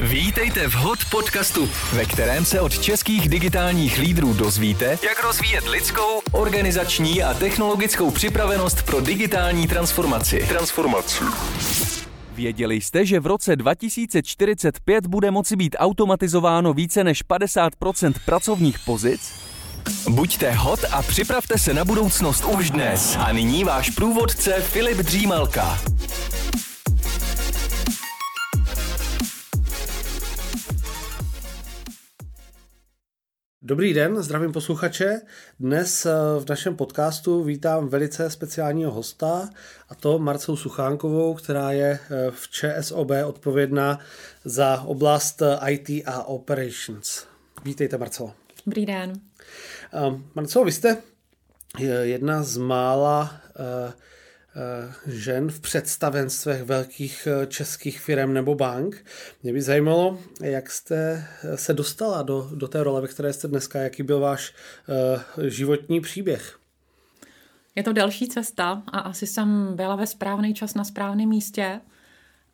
Vítejte v HOT podcastu, ve kterém se od českých digitálních lídrů dozvíte, jak rozvíjet lidskou, organizační a technologickou připravenost pro digitální transformaci. Transformaci. Věděli jste, že v roce 2045 bude moci být automatizováno více než 50% pracovních pozic? Buďte hot a připravte se na budoucnost už dnes. A nyní váš průvodce Filip Dřímalka. Dobrý den, zdravím posluchače. Dnes eh, v našem podcastu vítám velice speciálního hosta, a to Marcelu Suchánkovou, která je eh, v ČSOB odpovědná za oblast eh, IT a Operations. Vítejte, Marcelo. Dobrý den. Marcelo, vy jste jedna z mála žen v představenstvech velkých eh, českých firm nebo bank. Mě by zajímalo, jak jste eh, se dostala do, do té role, ve které jste dneska, jaký byl váš životní příběh. Je to další cesta a asi jsem byla ve správný čas na správném místě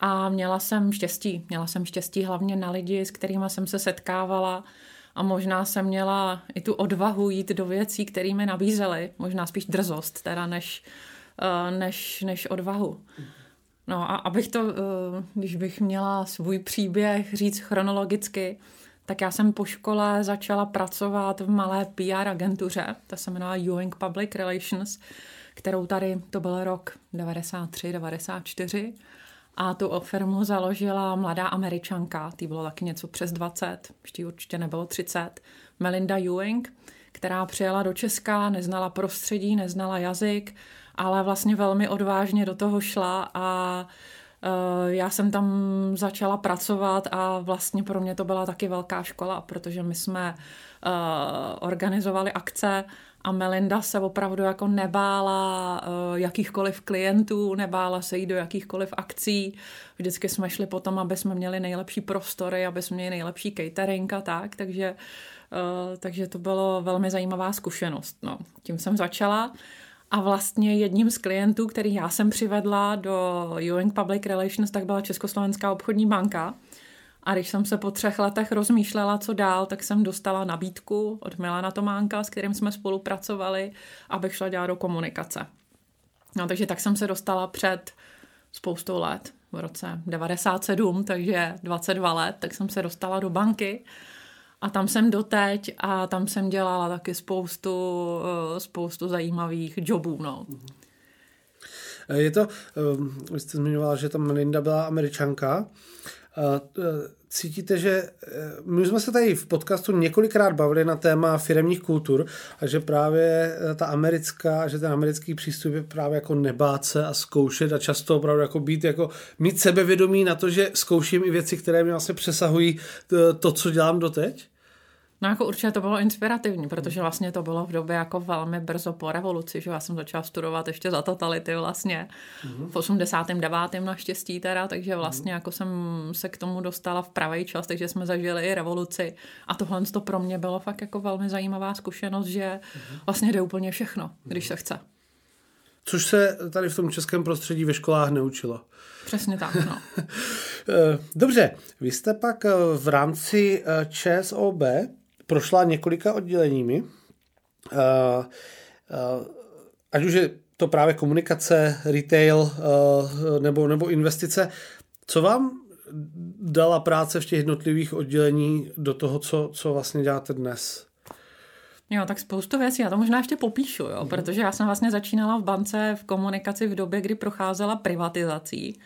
a měla jsem štěstí. Měla jsem štěstí hlavně na lidi, s kterými jsem se setkávala a možná jsem měla i tu odvahu jít do věcí, které mi nabízely. Možná spíš drzost, teda než Eh, než, než odvahu. No a abych to, eh, když bych měla svůj příběh říct chronologicky, tak já jsem po škole začala pracovat v malé PR agentuře, ta se jmenovala Ewing Public Relations, kterou tady, to byl rok 93, 94, a tu firmu založila mladá američanka, tý bylo taky něco přes 20, ještě určitě nebylo 30, Melinda Ewing, která přijela do Česka, neznala prostředí, neznala jazyk, ale vlastně velmi odvážně do toho šla a uh, já jsem tam začala pracovat a vlastně pro mě to byla taky velká škola, protože my jsme uh, organizovali akce a Melinda se opravdu jako nebála uh, jakýchkoliv klientů, nebála se jít do jakýchkoliv akcí. Vždycky jsme šli potom, aby jsme měli nejlepší prostory, aby jsme měli nejlepší catering a tak, takže, takže to bylo velmi zajímavá zkušenost. No, tím jsem začala. A vlastně jedním z klientů, který já jsem přivedla do Ewing Public Relations, tak byla Československá obchodní banka. A když jsem se po třech letech rozmýšlela, co dál, tak jsem dostala nabídku od Milana Tománka, s kterým jsme spolupracovali, abych šla dělat do komunikace. No, takže tak jsem se dostala před spoustou let, v roce 97, takže 22 let, tak jsem se dostala do banky a tam jsem doteď a tam jsem dělala taky spoustu, eh, spoustu zajímavých jobů. No. Eh, je to, eh, vy jste zmiňovala, že tam Linda byla američanka. Cítíte, že my jsme se tady v podcastu několikrát bavili na téma firemních kultur a že právě ta americká, že ten americký přístup je právě jako nebát se a zkoušet a často opravdu jako být jako mít sebevědomí na to, že zkouším i věci, které mi vlastně přesahují to, co dělám doteď? No jako určitě to bylo inspirativní, protože vlastně to bylo v době jako velmi brzo po revoluci, že já jsem začala studovat ještě za totality vlastně mm-hmm. v 89. naštěstí teda, takže vlastně mm-hmm. jako jsem se k tomu dostala v pravý čas, takže jsme zažili i revoluci a tohle to pro mě bylo fakt jako velmi zajímavá zkušenost, že mm-hmm. vlastně jde úplně všechno, když se chce. Což se tady v tom českém prostředí ve školách neučilo. Přesně tak, no. Eh, dobře, vy jste pak eh, v rámci eh, ČSOB prošla několika odděleními. Uh, uh, ať už je to právě komunikace, retail uh, nebo, nebo investice. Co vám dala práce v těch jednotlivých oddělení do toho, co, co vlastně děláte dnes? Jo, tak spoustu věcí, já to možná ještě popíšu, jo, mm. protože já jsem vlastně začínala v bance v komunikaci v době, kdy procházela privatizací.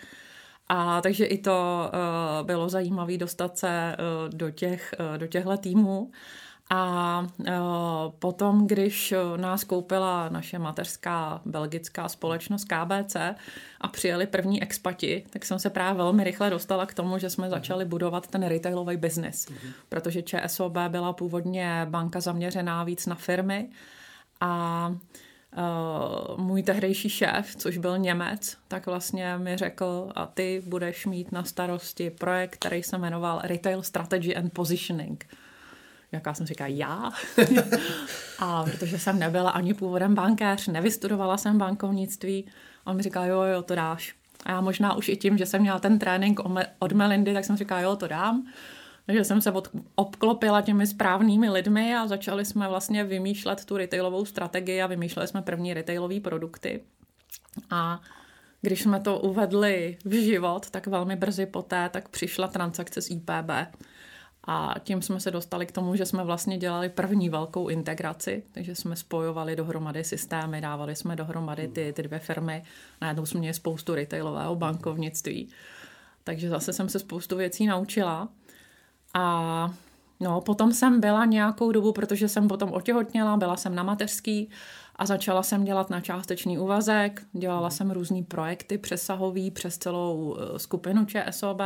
A takže i to uh, bylo zajímavé dostat se uh, do, těch, uh, do těchto týmů. A potom, když nás koupila naše mateřská belgická společnost KBC a přijeli první expati, tak jsem se právě velmi rychle dostala k tomu, že jsme začali budovat ten retailový biznis. Mm-hmm. Protože ČSOB byla původně banka zaměřená víc na firmy a Uh, můj tehdejší šéf, což byl Němec, tak vlastně mi řekl, a ty budeš mít na starosti projekt, který se jmenoval Retail Strategy and Positioning. Jaká jsem říká, já? a protože jsem nebyla ani původem bankéř, nevystudovala jsem bankovnictví, on mi říká, jo, jo, to dáš. A já možná už i tím, že jsem měla ten trénink od Melindy, tak jsem říkala, jo, to dám. Takže jsem se od, obklopila těmi správnými lidmi a začali jsme vlastně vymýšlet tu retailovou strategii a vymýšleli jsme první retailové produkty. A když jsme to uvedli v život, tak velmi brzy poté tak přišla transakce z IPB. A tím jsme se dostali k tomu, že jsme vlastně dělali první velkou integraci, takže jsme spojovali dohromady systémy, dávali jsme dohromady ty, ty dvě firmy, najednou jsme měli spoustu retailového bankovnictví. Takže zase jsem se spoustu věcí naučila. A no, potom jsem byla nějakou dobu, protože jsem potom otěhotněla, byla jsem na mateřský a začala jsem dělat na částečný úvazek, dělala jsem různý projekty přesahový přes celou eh, skupinu ČSOB,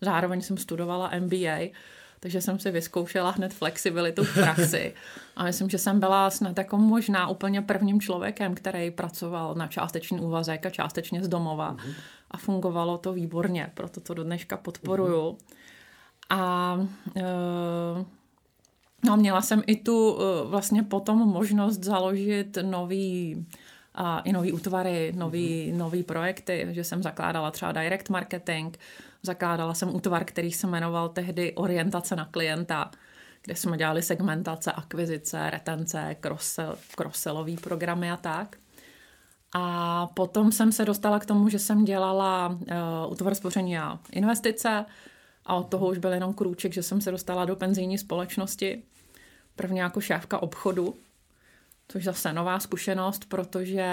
zároveň jsem studovala MBA, takže jsem si vyzkoušela hned flexibilitu v praxi. A myslím, že jsem byla snad jako možná úplně prvním člověkem, který pracoval na částečný úvazek a částečně z domova. Uh-huh. A fungovalo to výborně, proto to do dneška podporuju. Uh-huh. A e, no, měla jsem i tu e, vlastně potom možnost založit nový a i nový útvary, nový, mm-hmm. nový projekty, že jsem zakládala třeba direct marketing, zakládala jsem útvar, který se jmenoval tehdy orientace na klienta, kde jsme dělali segmentace, akvizice, retence, cross-sellový programy a tak. A potom jsem se dostala k tomu, že jsem dělala uh, útvar spoření a investice a od toho už byl jenom krůček, že jsem se dostala do penzijní společnosti, prvně jako šéfka obchodu, což zase nová zkušenost, protože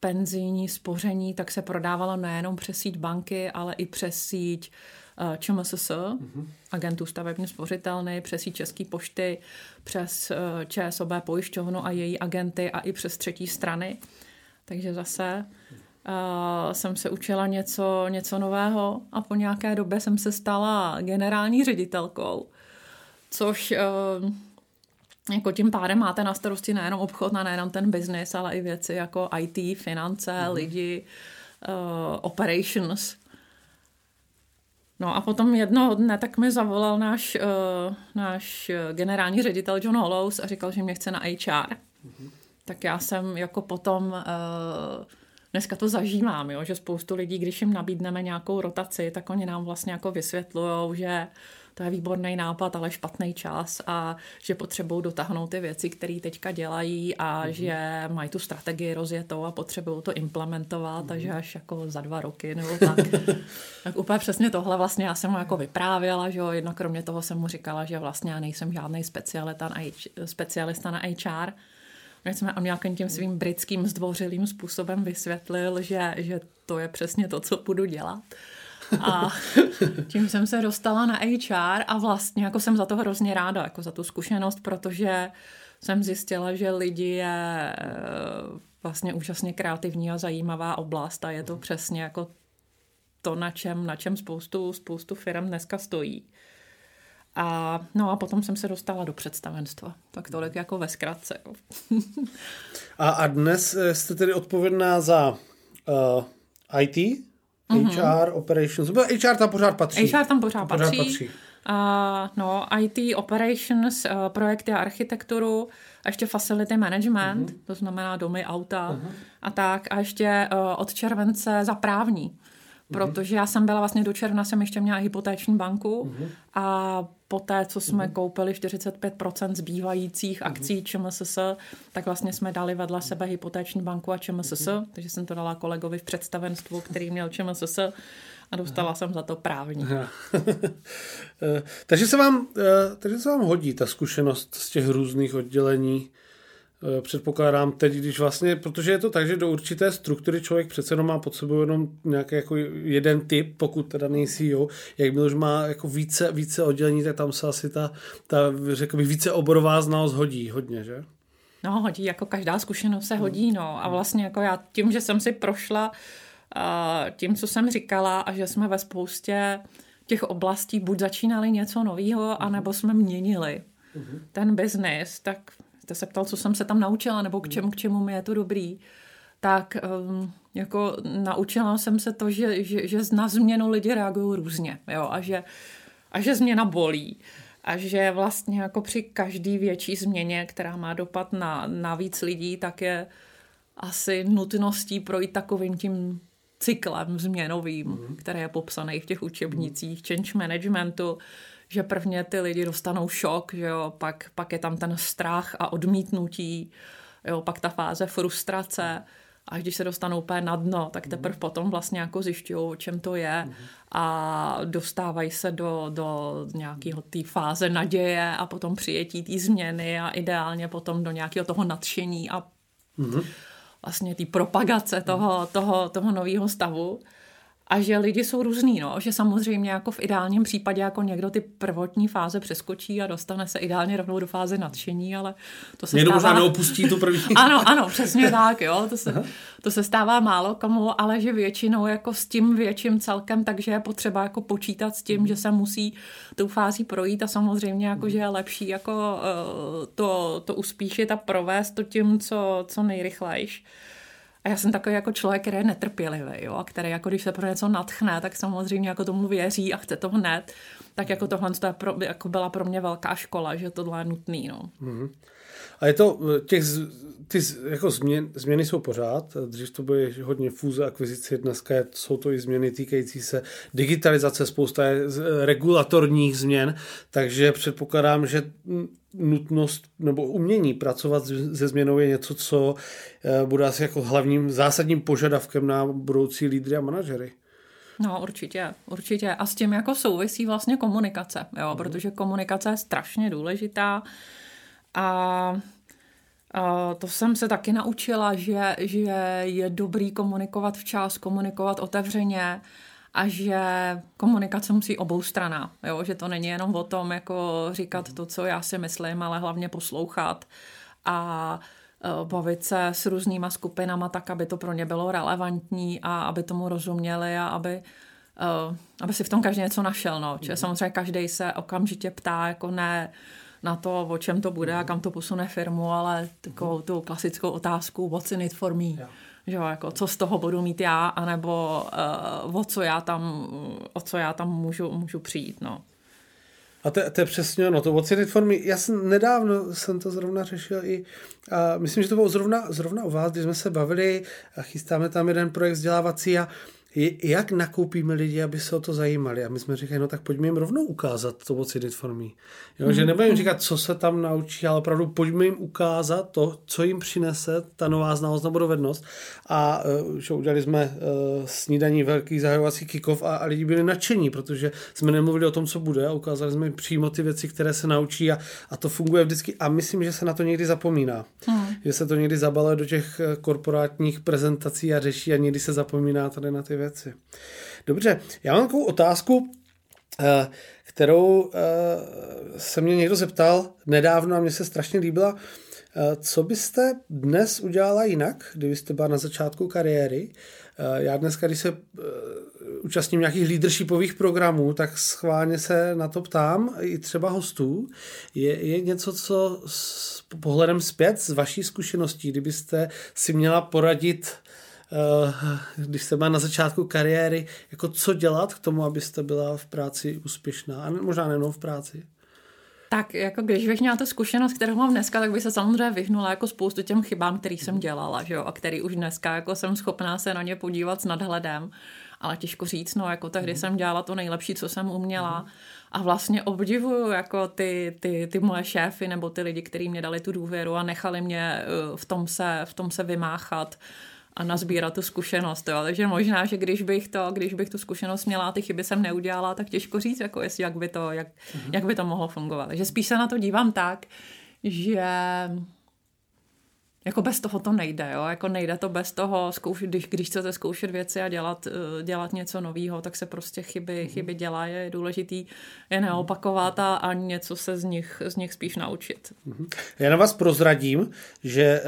penzijní spoření tak se prodávalo nejenom přes síť banky, ale i přes síť eh, ČMSS, mm-hmm. agentů stavebně spořitelny, přes síť České pošty, přes uh, ČSOB pojišťovnu a její agenty a i přes třetí strany. Takže zase uh, jsem se učila něco, něco nového a po nějaké době jsem se stala generální ředitelkou, což uh, jako tím pádem máte na starosti nejenom obchod, a nejenom ten biznis, ale i věci jako IT, finance, mm. lidi, uh, operations. No a potom jednoho dne tak mi zavolal náš, uh, náš generální ředitel John Hollows a říkal, že mě chce na HR. Mm-hmm. Tak já jsem jako potom, uh, dneska to zažívám, jo, že spoustu lidí, když jim nabídneme nějakou rotaci, tak oni nám vlastně jako vysvětlují, že to je výborný nápad, ale špatný čas a že potřebují dotáhnout ty věci, které teďka dělají a mm-hmm. že mají tu strategii rozjetou a potřebují to implementovat, mm-hmm. takže až jako za dva roky nebo tak. tak úplně přesně tohle vlastně já jsem mu jako vyprávěla, že jo, jedno kromě toho jsem mu říkala, že vlastně já nejsem žádný specialista na, HR, jsme on nějakým tím svým britským zdvořilým způsobem vysvětlil, že, že to je přesně to, co budu dělat. A tím jsem se dostala na HR a vlastně jako jsem za to hrozně ráda, jako za tu zkušenost, protože jsem zjistila, že lidi je eh, vlastně úžasně kreativní a zajímavá oblast a je to přesně jako to, na čem, na čem spoustu, spoustu firm dneska stojí. A, no a potom jsem se dostala do představenstva. Tak tolik jako ve zkratce. a, a dnes eh, jste tedy odpovědná za uh, eh, IT, Mm-hmm. HR, operations, HR tam pořád patří. HR tam pořád, pořád patří. patří. Uh, no, IT, operations, uh, projekty a architekturu, a ještě facility management, mm-hmm. to znamená domy, auta mm-hmm. a tak, a ještě uh, od července za právní. Mhm. protože já jsem byla vlastně do června, jsem ještě měla hypotéční banku mm-hmm. a poté, co jsme mm-hmm. koupili 45% zbývajících mm-hmm. akcí ČMSS, tak vlastně jsme dali vedle sebe hypotéční banku a ČMSS, mm-hmm. takže jsem to dala kolegovi v představenstvu, který měl ČMSS a dostala Aha. jsem za to právní. Eh, takže, se vám, eh, takže se vám hodí ta zkušenost z těch různých oddělení předpokládám teď, když vlastně, protože je to tak, že do určité struktury člověk přece jenom má pod sebou jenom nějaký jako jeden typ, pokud teda není CEO, jak už má jako více, více oddělení, tak tam se asi ta, ta řekl bych, více oborová znalost hodí hodně, že? No, hodí, jako každá zkušenost se hodí, no. A vlastně jako já tím, že jsem si prošla uh, tím, co jsem říkala a že jsme ve spoustě těch oblastí buď začínali něco nového, anebo jsme měnili uh-huh. ten biznis, tak jste se ptal, co jsem se tam naučila, nebo k hmm. čemu, k čemu mi je to dobrý, tak um, jako naučila jsem se to, že, že, že na změnu lidi reagují různě, jo, a že, a že změna bolí. A že vlastně jako při každý větší změně, která má dopad na, na víc lidí, tak je asi nutností projít takovým tím cyklem změnovým, mm. který je popsaný v těch učebnicích change managementu, že prvně ty lidi dostanou šok, že jo, pak, pak je tam ten strach a odmítnutí, jo, pak ta fáze frustrace, a když se dostanou úplně na dno, tak teprve mm. potom vlastně jako zjišťují, o čem to je mm. a dostávají se do, do nějakého té fáze naděje a potom přijetí té změny a ideálně potom do nějakého toho nadšení a mm. vlastně té propagace toho, toho, toho nového stavu a že lidi jsou různý, no, že samozřejmě jako v ideálním případě jako někdo ty prvotní fáze přeskočí a dostane se ideálně rovnou do fáze nadšení, ale to se někdo stává... neopustí tu první. ano, ano, přesně tak, jo, to se, to se stává málo komu, ale že většinou jako s tím větším celkem, takže je potřeba jako počítat s tím, že se musí tou fází projít a samozřejmě jako, že je lepší jako uh, to, to uspíšit a provést to tím, co, co nejrychlejš. Já jsem takový jako člověk, který je netrpělivý, jo, a který jako když se pro něco natchne, tak samozřejmě jako tomu věří a chce to hned. Tak jako tohle to je pro, jako byla pro mě velká škola, že tohle je nutný. No. Mm-hmm. A je to, těch, ty jako změn, změny jsou pořád, dřív to byly hodně fúze, akvizice, dneska je, jsou to i změny týkající se digitalizace, spousta je regulatorních změn, takže předpokládám, že nutnost nebo umění pracovat se změnou je něco, co eh, bude asi jako hlavním zásadním požadavkem na budoucí lídry a manažery. No určitě, určitě. A s tím jako souvisí vlastně komunikace, jo, mm. protože komunikace je strašně důležitá a a to jsem se taky naučila, že, že je dobrý komunikovat včas, komunikovat otevřeně a že komunikace musí obou strana, jo? že to není jenom o tom, jako říkat to, co já si myslím, ale hlavně poslouchat a e, bavit se s různýma skupinama tak, aby to pro ně bylo relevantní a aby tomu rozuměli a aby, e, aby si v tom každý něco našel. No. Čiže samozřejmě každý se okamžitě ptá, jako ne na to, o čem to bude a kam to posune firmu, ale takovou tu klasickou otázku what's in it for me. Yeah že jako co z toho budu mít já, anebo uh, o co já tam, o co já tam můžu, můžu přijít, no. A to, to je přesně no to ocenit formy. Já jsem nedávno jsem to zrovna řešil i, a myslím, že to bylo zrovna, zrovna u vás, když jsme se bavili a chystáme tam jeden projekt vzdělávací a jak nakoupíme lidi, aby se o to zajímali. A my jsme říkali, no tak pojďme jim rovnou ukázat to What's in it for me. Jo, mm. Že nebudeme říkat, co se tam naučí, ale opravdu pojďme jim ukázat to, co jim přinese ta nová znalost nebo dovednost. A uh, že udělali jsme uh, snídaní velký zahajovací kikov a, a lidi byli nadšení, protože jsme nemluvili o tom, co bude a ukázali jsme jim přímo ty věci, které se naučí a, a to funguje vždycky. A myslím, že se na to někdy zapomíná. Mm. Že se to někdy zabaluje do těch eh, korporátních prezentací a řeší a někdy se zapomíná tady na ty věci. Dobře, já mám takovou otázku, eh, kterou eh, se mě někdo zeptal nedávno a mně se strašně líbila. Eh, co byste dnes udělala jinak, kdybyste byla na začátku kariéry? Já dneska, když se účastním nějakých leadershipových programů, tak schválně se na to ptám, i třeba hostů. Je, je něco, co s pohledem zpět z vaší zkušeností, kdybyste si měla poradit Eh, když jste byla na začátku kariéry, jako co dělat k tomu, abyste byla v práci úspěšná a možná nejenom v práci? Tak jako když bych měla tu zkušenost, kterou mám dneska, tak bych se samozřejmě vyhnula jako spoustu těm chybám, který jsem dělala, že jo, a který už dneska jako jsem schopná se na ně podívat s nadhledem, ale těžko říct, no jako tehdy mm. jsem dělala to nejlepší, co jsem uměla mm. a vlastně obdivuju jako ty, ty, ty moje šéfy nebo ty lidi, kteří mě dali tu důvěru a nechali mě eh, v tom se, v tom se vymáchat a nazbírat tu zkušenost. Jo. Takže možná, že když bych, to, když bych tu zkušenost měla, ty chyby jsem neudělala, tak těžko říct, jako jestli, jak, by to, jak, mm-hmm. jak by to mohlo fungovat. Takže spíš se na to dívám tak, že jako bez toho to nejde, jo? jako nejde to bez toho, zkoušet, když, když chcete zkoušet věci a dělat, eh, dělat něco nového, tak se prostě chyby, mm. chyby dělá, je důležitý je neopakovat a, a něco se z nich, z nich spíš naučit. Mm. Já na vás prozradím, že eh,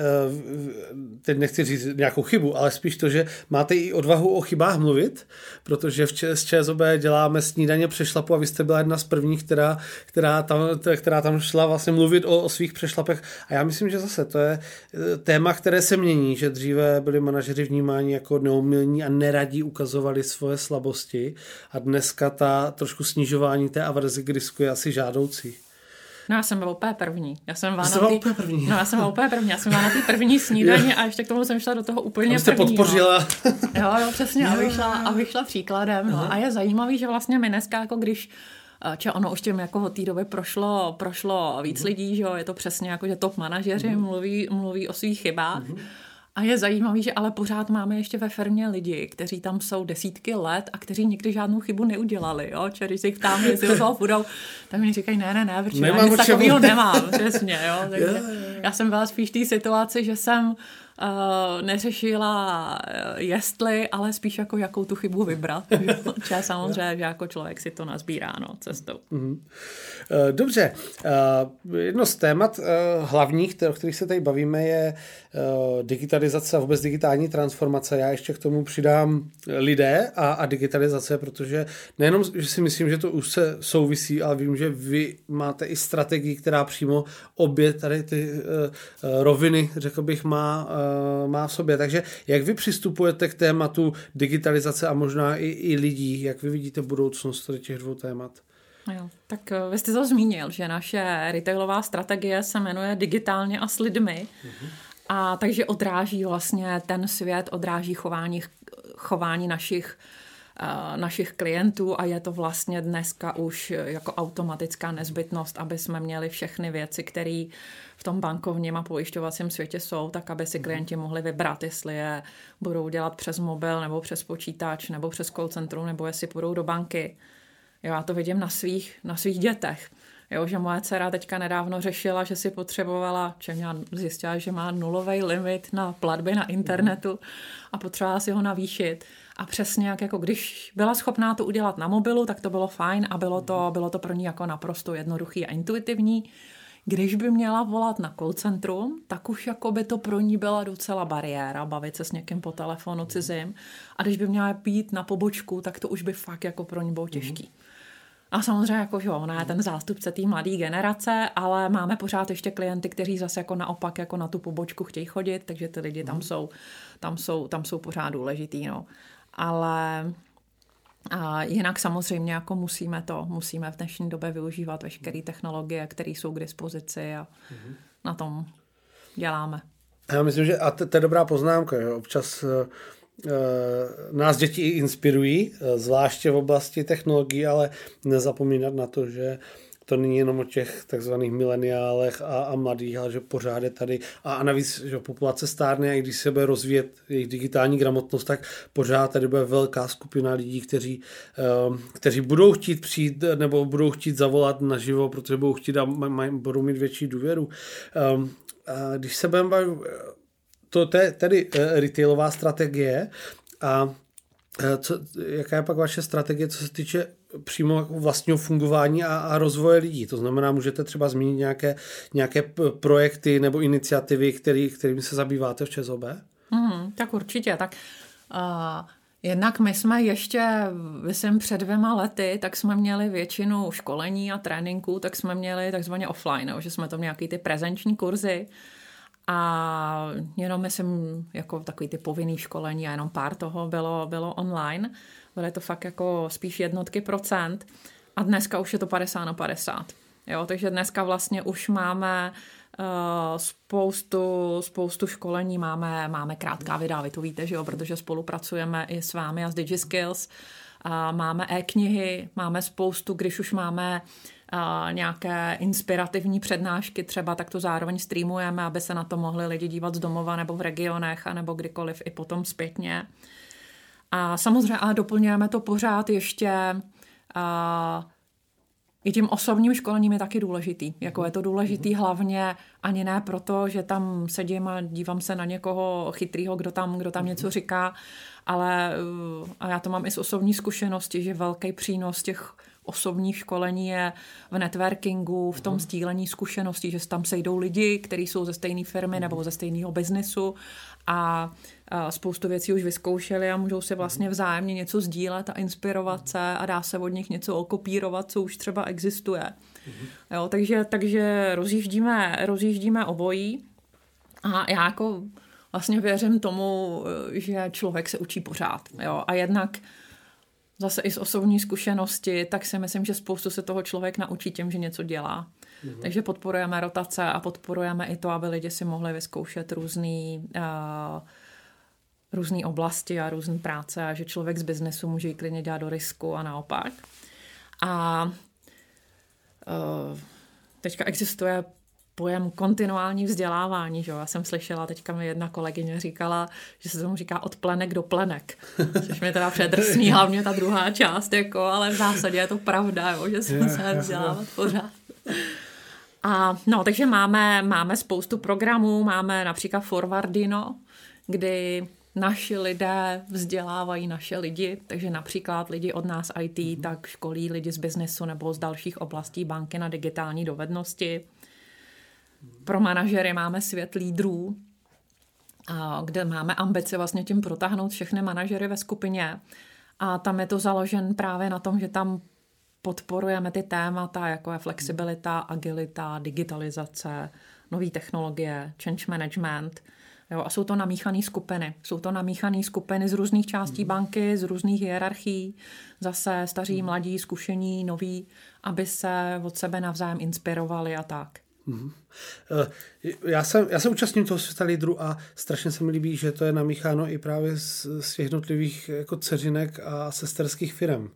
teď nechci říct nějakou chybu, ale spíš to, že máte i odvahu o chybách mluvit, protože v z ČSOB děláme snídaně přešlapu a vy jste byla jedna z prvních, která, která, tam, která tam šla vlastně mluvit o, o svých přešlapech a já myslím, že zase to je téma, které se mění, že dříve byli manažeři vnímáni jako neumilní a neradí ukazovali svoje slabosti a dneska ta trošku snižování té averze k risku je asi žádoucí. No já jsem byla úplně první. Já jsem byla, na tý... úplně první. No já jsem byla úplně první. Já jsem byla na té první snídaně a ještě k tomu jsem šla do toho úplně první. podpořila. No. Jo, jo, přesně. A vyšla, a vyšla příkladem. No. A je zajímavý, že vlastně my dneska, jako když Če ono už tím jako od té doby prošlo, prošlo víc mm. lidí, že jo, je to přesně jako, že top manažeři mm. mluví, mluví o svých chybách. Mm. A je zajímavý, že ale pořád máme ještě ve firmě lidi, kteří tam jsou desítky let a kteří nikdy žádnou chybu neudělali. Jo? Čili když se jich ptám, jestli do toho půjdou, tak mi říkají, ne, ne, ne, protože já nic takového nemám. Přesně, jo? Takže yeah. já jsem byla spíš v té situaci, že jsem uh, neřešila uh, jestli, ale spíš jako jakou tu chybu vybrat. Če samozřejmě, že jako člověk si to nazbírá no, cestou. Mm-hmm. Dobře. Jedno z témat hlavních, o kterých se tady bavíme, je digitalizace a vůbec digitální transformace. Já ještě k tomu přidám lidé a, a digitalizace, protože nejenom, že si myslím, že to už se souvisí, ale vím, že vy máte i strategii, která přímo obě tady ty roviny, řekl bych, má Eh, má v sobě. Takže jak vy přistupujete k tématu digitalizace a možná i, i lidí, jak vy vidíte budoucnost těch dvou témat? Jo, tak eh, vy jste to zmínil, že naše retailová strategie se jmenuje digitálně a s lidmi. Mm-hmm. A takže odráží vlastně ten svět, odráží chování, chování našich našich klientů a je to vlastně dneska už jako automatická nezbytnost, aby jsme měli všechny věci, které v tom bankovním a pojišťovacím světě jsou, tak aby si mhm. klienti mohli vybrat, jestli je budou dělat přes mobil nebo přes počítač nebo přes call centrum nebo jestli půjdou do banky. Jo, já to vidím na svých, na svých dětech. Jo, že moje dcera teďka nedávno řešila, že si potřebovala, čem já zjistila, že má nulový limit na platby na internetu a potřebovala si ho navýšit. A přesně jak jako když byla schopná to udělat na mobilu, tak to bylo fajn a bylo to, bylo to pro ní jako naprosto jednoduchý a intuitivní. Když by měla volat na call centrum, tak už jako by to pro ní byla docela bariéra, bavit se s někým po telefonu cizím. A když by měla být na pobočku, tak to už by fakt jako pro ní bylo těžký. A samozřejmě, jako, že ona je ten zástupce té mladé generace, ale máme pořád ještě klienty, kteří zase jako naopak jako na tu pobočku chtějí chodit, takže ty lidi tam jsou, tam jsou, tam jsou pořád důležitý. No ale a jinak samozřejmě jako musíme to, musíme v dnešní době využívat veškeré technologie, které jsou k dispozici a mm-hmm. na tom děláme. Já myslím, že a to je dobrá poznámka, že občas uh, nás děti inspirují, uh, zvláště v oblasti technologií, ale nezapomínat na to, že to není jenom o těch takzvaných mileniálech a, a mladých, ale že pořád je tady a, a navíc, že populace stárne a i když se bude rozvíjet jejich digitální gramotnost, tak pořád tady bude velká skupina lidí, kteří, um, kteří budou chtít přijít nebo budou chtít zavolat naživo, protože budou chtít a maj, budou mít větší důvěru. Um, a když se budeme bavit, to je tedy uh, retailová strategie a Eh, co, jaká je pak vaše strategie, co se týče přímo jako vlastního fungování a, a rozvoje lidí? To znamená, můžete třeba zmínit nějaké, nějaké projekty nebo iniciativy, který, kterými se zabýváte v ČSOB? Mm, tak určitě. Tak uh, jednak my jsme ještě, myslím, před dvěma lety, tak jsme měli většinu školení a tréninků, tak jsme měli takzvaně offline, že jsme měli nějaký ty prezenční kurzy, a jenom myslím, jako takový ty povinný školení a jenom pár toho bylo, bylo online. Byly to fakt jako spíš jednotky procent. A dneska už je to 50 na 50. Jo, takže dneska vlastně už máme uh, spoustu, spoustu školení, máme, máme krátká videa, vy to víte, že jo, protože spolupracujeme i s vámi a s DigiSkills. Uh, máme e-knihy, máme spoustu, když už máme uh, nějaké inspirativní přednášky třeba, tak to zároveň streamujeme, aby se na to mohli lidi dívat z domova nebo v regionech, anebo kdykoliv i potom zpětně. A samozřejmě ale doplňujeme to pořád ještě a, i tím osobním školením je taky důležitý. Jako je to důležitý hlavně ani ne proto, že tam sedím a dívám se na někoho chytrýho, kdo tam, kdo tam něco říká, ale a já to mám i z osobní zkušenosti, že velký přínos těch osobních školení je v networkingu, v tom mhm. sdílení zkušeností, že tam sejdou lidi, kteří jsou ze stejné firmy nebo ze stejného biznesu a spoustu věcí už vyzkoušeli a můžou si vlastně mhm. vzájemně něco sdílet a inspirovat se a dá se od nich něco okopírovat, co už třeba existuje. Mhm. Jo, takže, takže rozjíždíme, rozjíždíme obojí a já jako vlastně věřím tomu, že člověk se učí pořád. Jo? A jednak zase i z osobní zkušenosti, tak si myslím, že spoustu se toho člověk naučí tím, že něco dělá. Mm-hmm. Takže podporujeme rotace a podporujeme i to, aby lidi si mohli vyzkoušet různý uh, různé oblasti a různé práce a že člověk z biznesu může i klidně dělat do risku a naopak. A uh, teďka existuje pojem kontinuální vzdělávání. Že? Já jsem slyšela, teďka mi jedna kolegyně říkala, že se tomu říká od plenek do plenek. Což mi teda předrsní hlavně ta druhá část, jako, ale v zásadě je to pravda, jo, že se musíme vzdělávat pořád. A no, takže máme, máme spoustu programů, máme například Forwardino, kdy naši lidé vzdělávají naše lidi, takže například lidi od nás IT, mm-hmm. tak školí lidi z biznesu nebo z dalších oblastí banky na digitální dovednosti. Pro manažery máme svět lídrů, kde máme ambice vlastně tím protáhnout všechny manažery ve skupině. A tam je to založen právě na tom, že tam podporujeme ty témata, jako je flexibilita, agilita, digitalizace, nové technologie, change management. Jo, a jsou to namíchané skupiny. Jsou to namíchané skupiny z různých částí banky, z různých hierarchií, zase staří, mladí, zkušení, noví, aby se od sebe navzájem inspirovali a tak. Mm-hmm. Já, jsem, já se účastním toho světa lídru a strašně se mi líbí, že to je namícháno i právě z, z jednotlivých jako dceřinek a sesterských firm.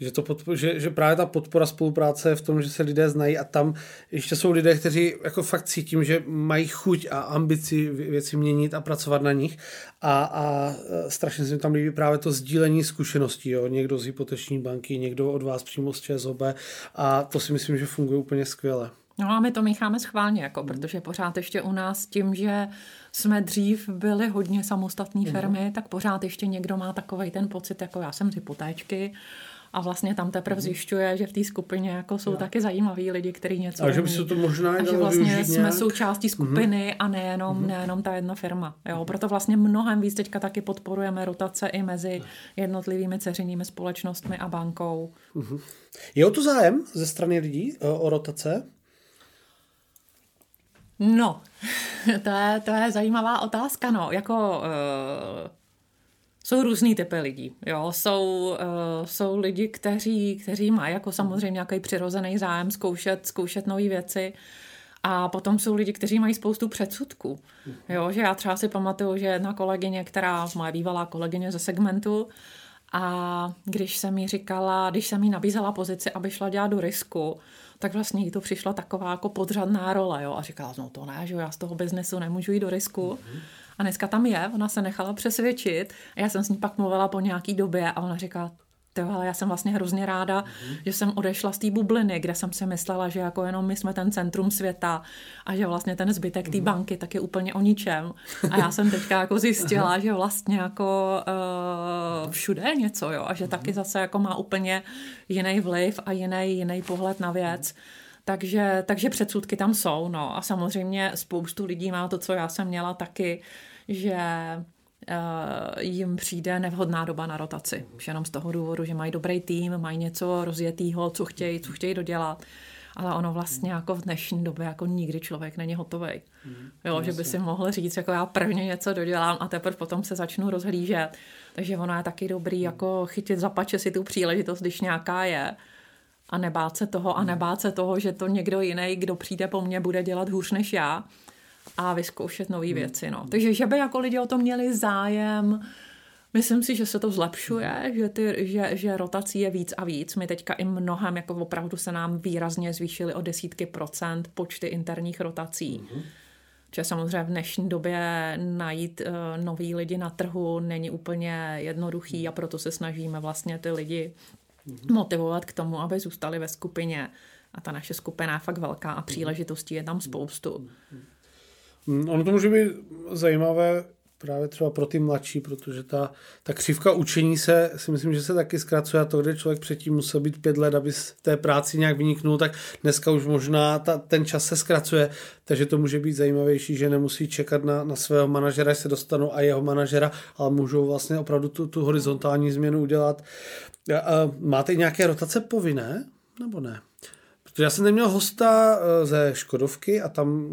Že, to podpor, že, že právě ta podpora spolupráce je v tom, že se lidé znají a tam ještě jsou lidé, kteří jako fakt cítím, že mají chuť a ambici věci měnit a pracovat na nich a, a strašně se mi tam líbí právě to sdílení zkušeností, jo? někdo z hypoteční banky, někdo od vás přímo z ČSOB a to si myslím, že funguje úplně skvěle. No a my to mícháme schválně, jako, protože pořád ještě u nás tím, že jsme dřív byli hodně samostatné firmy, mm. tak pořád ještě někdo má takový ten pocit, jako já jsem z hypotéčky a vlastně tam teprve mhm. zjišťuje, že v té skupině jako jsou ja. taky zajímaví lidi, kteří něco A že by se to možná a že vlastně jsme nějak? součástí mhm. skupiny mm-hmm. a nejenom, mm-hmm. nejenom ta jedna firma. Jo, proto vlastně mnohem víc teďka taky podporujeme rotace i mezi jednotlivými ceřinými společnostmi a bankou. Mm-hmm. Je o to zájem ze strany lidí o, o rotace? No, to je, to je zajímavá otázka, no. Jako, uh, jsou různý typy lidí. Jo? Jsou, uh, jsou lidi, kteří, kteří mají jako samozřejmě nějaký přirozený zájem zkoušet, zkoušet nové věci. A potom jsou lidi, kteří mají spoustu předsudků. Jo, že já třeba si pamatuju, že jedna kolegyně, která, moje bývalá kolegyně ze segmentu, a když jsem mi říkala, když jsem jí nabízela pozici, aby šla dělat do risku, tak vlastně jí to přišla taková jako podřadná role, jo, a říkala, no to ne, že já z toho biznesu nemůžu jít do risku. Mm-hmm. A dneska tam je, ona se nechala přesvědčit a já jsem s ní pak mluvila po nějaký době a ona říká, to, ale já jsem vlastně hrozně ráda, mm-hmm. že jsem odešla z té bubliny, kde jsem si myslela, že jako jenom my jsme ten centrum světa a že vlastně ten zbytek té mm-hmm. banky tak je úplně o ničem. A já jsem teďka jako zjistila, že vlastně jako uh, všude je něco, jo, a že mm-hmm. taky zase jako má úplně jiný vliv a jiný, jiný pohled na věc. Takže, takže předsudky tam jsou, no a samozřejmě spoustu lidí má to, co já jsem měla taky, že Eh, jim přijde nevhodná doba na rotaci. Už jenom z toho důvodu, že mají dobrý tým, mají něco rozjetého, co chtějí, co chtějí dodělat. Ale ono vlastně jako v dnešní době jako nikdy člověk není hotový. Mm, jo, že by si mohl říct, jako já prvně něco dodělám a teprve potom se začnu rozhlížet. Takže ono je taky dobrý jako chytit za pače si tu příležitost, když nějaká je a nebát se toho a nebát se toho, že to někdo jiný, kdo přijde po mně, bude dělat hůř než já a vyzkoušet nové hmm. věci. No. Takže že by jako lidi o to měli zájem, Myslím si, že se to zlepšuje, hmm. že, ty, že, že rotací je víc a víc. My teďka i mnohem, jako opravdu se nám výrazně zvýšily o desítky procent počty interních rotací. Mm-hmm. Že samozřejmě v dnešní době najít uh, nový lidi na trhu není úplně jednoduchý a proto se snažíme vlastně ty lidi mm-hmm. motivovat k tomu, aby zůstali ve skupině. A ta naše skupina je fakt velká a příležitostí je tam spoustu. Mm-hmm. Mm, ono to může být zajímavé právě třeba pro ty mladší, protože ta, ta křivka učení se, si myslím, že se taky zkracuje a to, kde člověk předtím musel být pět let, aby z té práci nějak vyniknul, tak dneska už možná ta, ten čas se zkracuje, takže to může být zajímavější, že nemusí čekat na, na svého manažera, až se dostanou a jeho manažera, ale můžou vlastně opravdu tu, tu horizontální změnu udělat. Máte nějaké rotace povinné, nebo ne? Protože já jsem neměl hosta eh, ze Škodovky a tam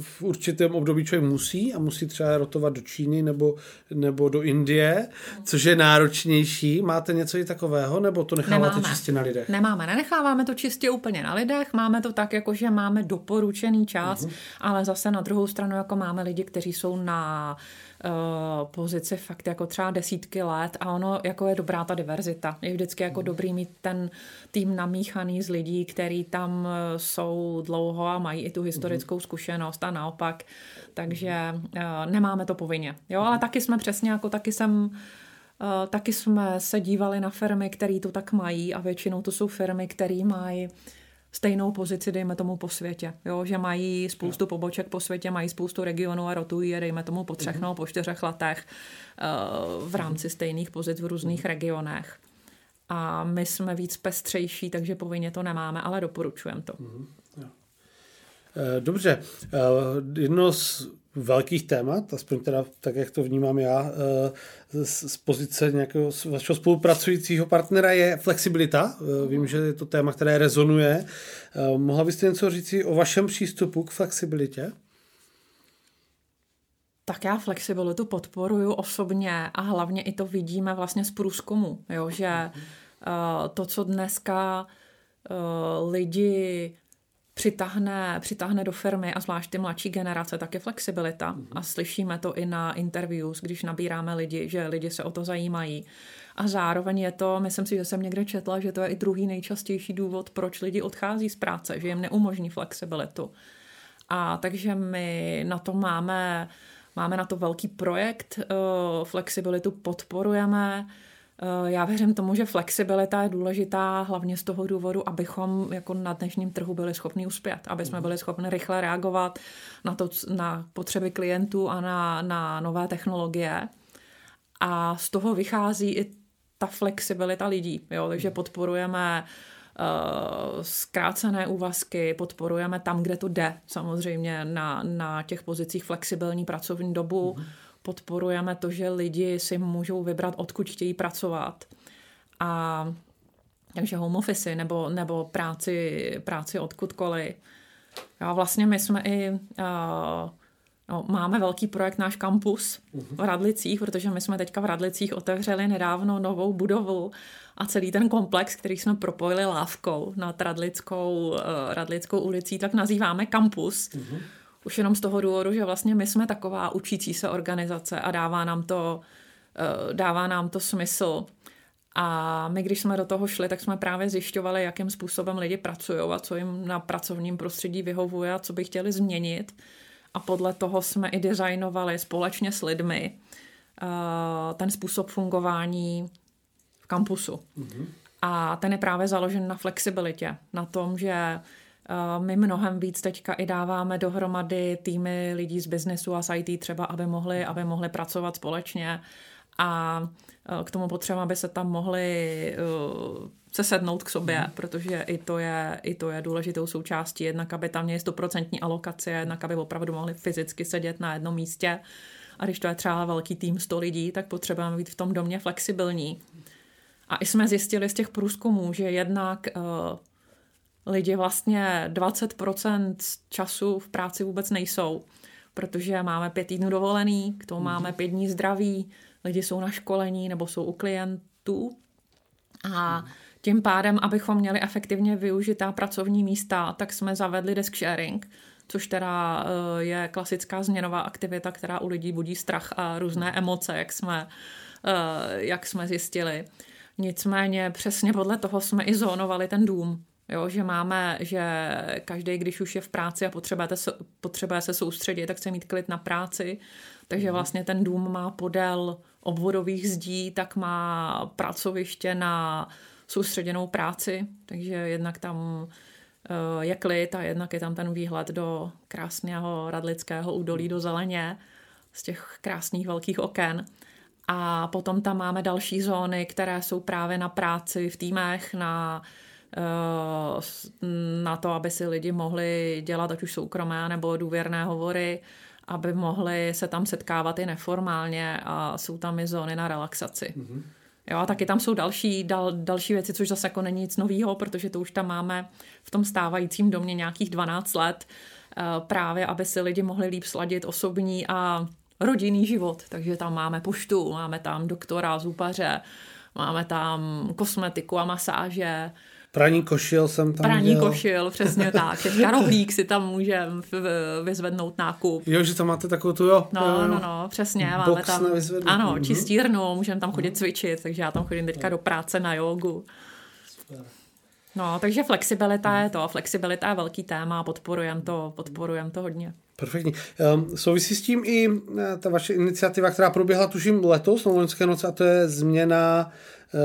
v určitém období člověk musí a musí třeba rotovat do Číny nebo, nebo do Indie, což je náročnější. Máte něco i takového, nebo to necháváte Nemáme. čistě na lidech? Nemáme, nenecháváme to čistě úplně na lidech, máme to tak, jako že máme doporučený čas, uh-huh. ale zase na druhou stranu, jako máme lidi, kteří jsou na uh, pozici fakt jako třeba desítky let a ono jako je dobrá ta diverzita. Je vždycky jako mm. dobrý mít ten tým namíchaný z lidí, který tam eh, jsou dlouho a mají i tu historickou mm. zkušenost a naopak. Takže uh, nemáme to povinně. Jo, ale taky jsme přesně jako taky jsem Uh, taky jsme se dívali na firmy, které to tak mají a většinou to jsou firmy, které mají stejnou pozici, dejme tomu po světě. Jo? Že mají spoustu poboček po světě, mají spoustu regionů a rotují je, dejme tomu po třech mm-hmm. nebo po čtyřech letech uh, v rámci stejných pozic v různých mm-hmm. regionech. A my jsme víc pestřejší, takže povinně to nemáme, ale doporučujeme to. Mm-hmm. Dobře, jedno z velkých témat, aspoň teda tak, jak to vnímám já, eh, z, pozice nějakého vašeho spolupracujícího partnera je flexibilita. Eh, vím, že je to téma, které rezonuje. Eh, mohla byste něco říct o vašem přístupu k flexibilitě? Tak já flexibilitu podporuju osobně a hlavně i to vidíme vlastně z průzkumu, jo, že to, co dneska lidi přitáhne, přitáhne do firmy a zvlášť ty mladší generace, tak je flexibilita. Mm-hmm. A slyšíme to i na interviews, když nabíráme lidi, že lidi se o to zajímají. A zároveň je to, myslím si, že jsem někde četla, že to je i druhý nejčastější důvod, proč lidi odchází z práce, že jim neumožní flexibilitu. A takže my na to máme, máme na to velký projekt, uh, flexibilitu podporujeme, Eh, já věřím tomu, že flexibilita je důležitá hlavně z toho důvodu, abychom jako na dnešním trhu byli schopni uspět, aby jsme mhm. byli schopni rychle reagovat na, to, na potřeby klientů a na, na nové technologie. A z toho vychází i ta flexibilita lidí. Jo? Takže mhm. podporujeme uh, zkrácené úvazky, podporujeme tam, kde to jde, samozřejmě na, na těch pozicích flexibilní pracovní dobu. Mm podporujeme to, že lidi si můžou vybrat, odkud chtějí pracovat. A takže home office nebo, nebo práci, práci odkudkoliv. A vlastně my jsme i uh, No, máme velký projekt, náš kampus v Radlicích, protože my jsme teďka v Radlicích otevřeli nedávno novou budovu a celý ten komplex, který jsme propojili lávkou nad Radlickou, uh, Radlickou ulicí, tak nazýváme kampus. Uh-huh už jenom z toho důvodu, že vlastně my jsme taková učící se organizace a dává nám to, eh, dává nám to smysl. A my, když jsme do toho šli, tak jsme právě zjišťovali, jakým způsobem lidi pracují a co jim na pracovním prostředí vyhovuje a co by chtěli změnit. A podle toho jsme i designovali společně s lidmi eh, ten způsob fungování v kampusu. Mm-hmm. A ten je právě založen na flexibilitě, na tom, že my mnohem víc teďka i dáváme dohromady týmy lidí z biznesu a z IT třeba, aby mohli, aby mohli pracovat společně a eh, k tomu potřeba, aby se tam mohli eh, se sednout k sobě, mm. protože i to, je, i to je důležitou součástí. Jednak, aby tam měli stoprocentní alokace, jednak, aby opravdu mohli fyzicky sedět na jednom místě. A když to je třeba velký tým 100 lidí, tak potřebujeme být v tom domě flexibilní. A i jsme zjistili z těch průzkumů, že jednak uh, lidi vlastně 20% času v práci vůbec nejsou, protože máme pět týdnů dovolený, k tomu máme pět dní zdraví, lidi jsou na školení nebo jsou u klientů a tím pádem, abychom měli efektivně využitá pracovní místa, tak jsme zavedli desk sharing, což teda eh, je klasická změnová aktivita, která u lidí budí strach a různé emoce, jak jsme, eh, jak jsme zjistili. Nicméně přesně podle toho jsme i zónovali ten dům. Jo, že máme, že každý, když už je v práci a potřebuje se, potřebuje se soustředit, tak chce mít klid na práci. Takže mhm. vlastně ten dům má podél obvodových zdí, tak má pracoviště na soustředěnou práci. Takže jednak tam eh, je klid a jednak je tam ten výhled do krásného radlického údolí do zeleně z těch krásných velkých oken. A potom tam máme další zóny, které jsou právě na práci v týmech, na na to, aby si lidi mohli dělat ať už soukromé nebo důvěrné hovory, aby mohli se tam setkávat i neformálně a jsou tam i zóny na relaxaci. Mm-hmm. Jo, a taky tam jsou další, dal, další věci, což zase jako není nic nového, protože to už tam máme v tom stávajícím domě nějakých 12 let, eh, právě aby si lidi mohli líp sladit osobní a rodinný život. Takže tam máme poštu, máme tam doktora, zupaře, máme tam kosmetiku a masáže, Praní košil jsem tam Praní dělal. košil, přesně tak. Teďka rohlík si tam můžeme vyzvednout nákup. Jo, že tam máte takovou tu, jo. No, jo, no, no, přesně. Box Máme tam, na ano, Mhm. čistírnu, můžeme tam chodit cvičit, takže já tam chodím teďka do práce na jogu. No, takže flexibilita je to. Flexibilita je velký téma, podporujeme to, podporujem to hodně. Perfektní. Um, souvisí s tím i eh, ta vaše iniciativa, která proběhla tuším letos na loňské noci, a to je změna,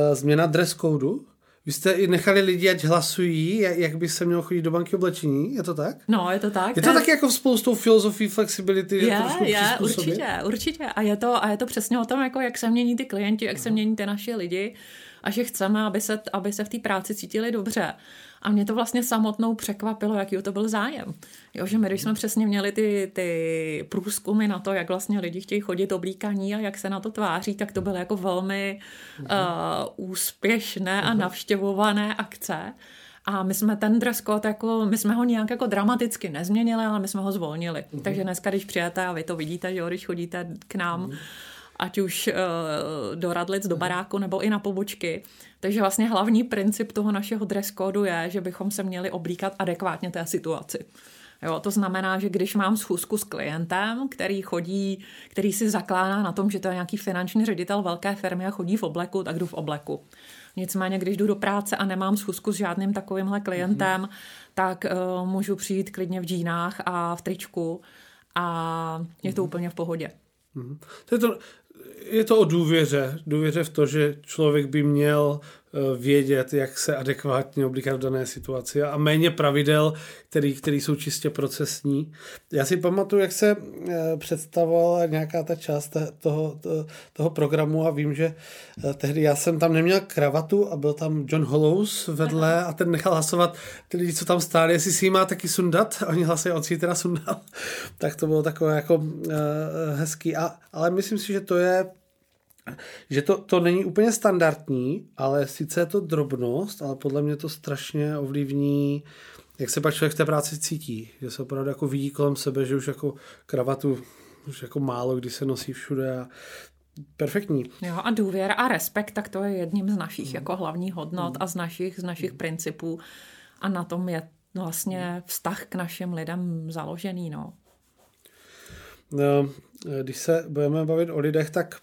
uh, změna dress codu. Vy jste i nechali lidi, ať hlasují, jak, by se mělo chodit do banky oblečení, je to tak? No, je to tak. Je to taky jako spolu s tou filozofií flexibility, že je, trošku je, určitě, určitě. A je, to, a je to přesně o tom, jako jak se mění ty klienti, jak se mění ty naši lidi a že chceme, aby se, aby se v té práci cítili dobře. A mě to vlastně samotnou překvapilo, jaký to byl zájem. Jo, že my, když jsme přesně měli ty, ty průzkumy na to, jak vlastně lidi chtějí chodit oblíkaní a jak se na to tváří, tak to byly jako velmi uh, úspěšné a navštěvované akce. A my jsme ten dress code, jako, my jsme ho nějak jako dramaticky nezměnili, ale my jsme ho zvolnili. Uh-huh. Takže dneska, když přijete a vy to vidíte, že jo, když chodíte k nám, uh-huh. Ať už uh, do Radlic, do baráku nebo i na pobočky. Takže vlastně hlavní princip toho našeho dress codu je, že bychom se měli oblíkat adekvátně té situaci. Jo, to znamená, že když mám schůzku s klientem, který chodí, který si zakládá na tom, že to je nějaký finanční ředitel velké firmy a chodí v obleku, tak jdu v obleku. Nicméně, když jdu do práce a nemám schůzku s žádným takovýmhle klientem, mm-hmm. tak uh, můžu přijít klidně v džínách a v tričku a je to mm-hmm. úplně v pohodě. Mm-hmm. To je, to, je to o důvěře. Důvěře v to, že člověk by měl vědět, jak se adekvátně oblíkat v dané situaci a méně pravidel, který, který jsou čistě procesní. Já si pamatuju, jak se představovala nějaká ta část toho, toho, programu a vím, že tehdy já jsem tam neměl kravatu a byl tam John Hollows vedle a ten nechal hlasovat ty lidi, co tam stáli, jestli si ji má taky sundat. Oni hlasují, on si ji teda sundal. tak to bylo takové jako hezký. A, ale myslím si, že to je že to, to není úplně standardní, ale sice je to drobnost, ale podle mě to strašně ovlivní, jak se pak člověk v té práci cítí. Že se opravdu jako vidí kolem sebe, že už jako kravatu už jako málo kdy se nosí všude a perfektní. Jo, a důvěra a respekt, tak to je jedním z našich mm. jako hlavních hodnot mm. a z našich, z našich mm. principů a na tom je vlastně vztah k našim lidem založený, no. no když se budeme bavit o lidech, tak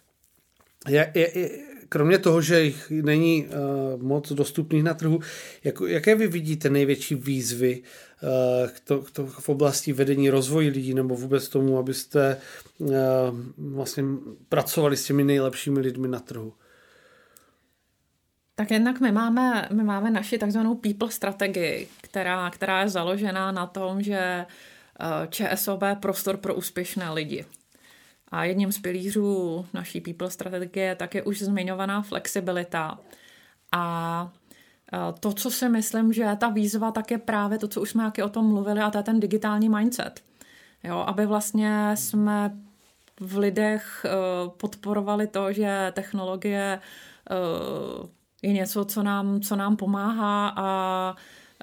je, je, je, kromě toho, že jich není uh, moc dostupných na trhu, jak, jaké vy vidíte největší výzvy uh, k to, k to, v oblasti vedení rozvoji lidí nebo vůbec tomu, abyste uh, vlastně pracovali s těmi nejlepšími lidmi na trhu? Tak jednak my máme, my máme naši takzvanou people strategii, která, která je založená na tom, že ČSOB je prostor pro úspěšné lidi. A jedním z pilířů naší people strategie tak je už zmiňovaná flexibilita. A to, co si myslím, že ta výzva, tak je právě to, co už jsme taky o tom mluvili, a to je ten digitální mindset. Jo, aby vlastně jsme v lidech podporovali to, že technologie je něco, co nám, co nám pomáhá a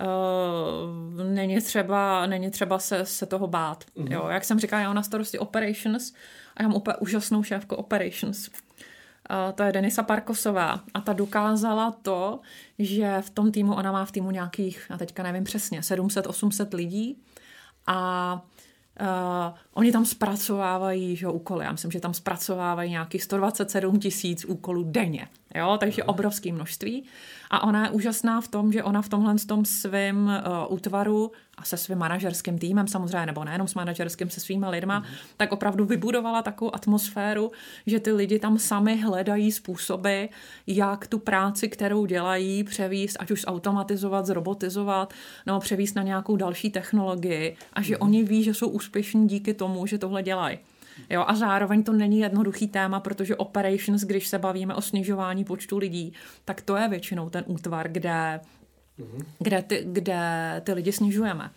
Uh, není třeba, není třeba se, se toho bát. Mm-hmm. Jo, jak jsem říkala, já mám na starosti operations a já mám úplně úžasnou šéfku operations. Uh, to je Denisa Parkosová a ta dokázala to, že v tom týmu, ona má v týmu nějakých, já teďka nevím přesně, 700-800 lidí a Uh, oni tam zpracovávají že, úkoly. Já myslím, že tam zpracovávají nějakých 127 tisíc úkolů denně. Jo? Takže obrovské množství. A ona je úžasná v tom, že ona v tomhle tom svém uh, útvaru a se svým manažerským týmem samozřejmě, nebo nejenom s manažerským, se svýma lidma, mm. tak opravdu vybudovala takovou atmosféru, že ty lidi tam sami hledají způsoby, jak tu práci, kterou dělají, převíst, ať už automatizovat, zrobotizovat, nebo převíst na nějakou další technologii a že mm. oni ví, že jsou úspěšní díky tomu, že tohle dělají. Jo, a zároveň to není jednoduchý téma, protože operations, když se bavíme o snižování počtu lidí, tak to je většinou ten útvar, kde kde, ty, kde ty lidi snižujeme.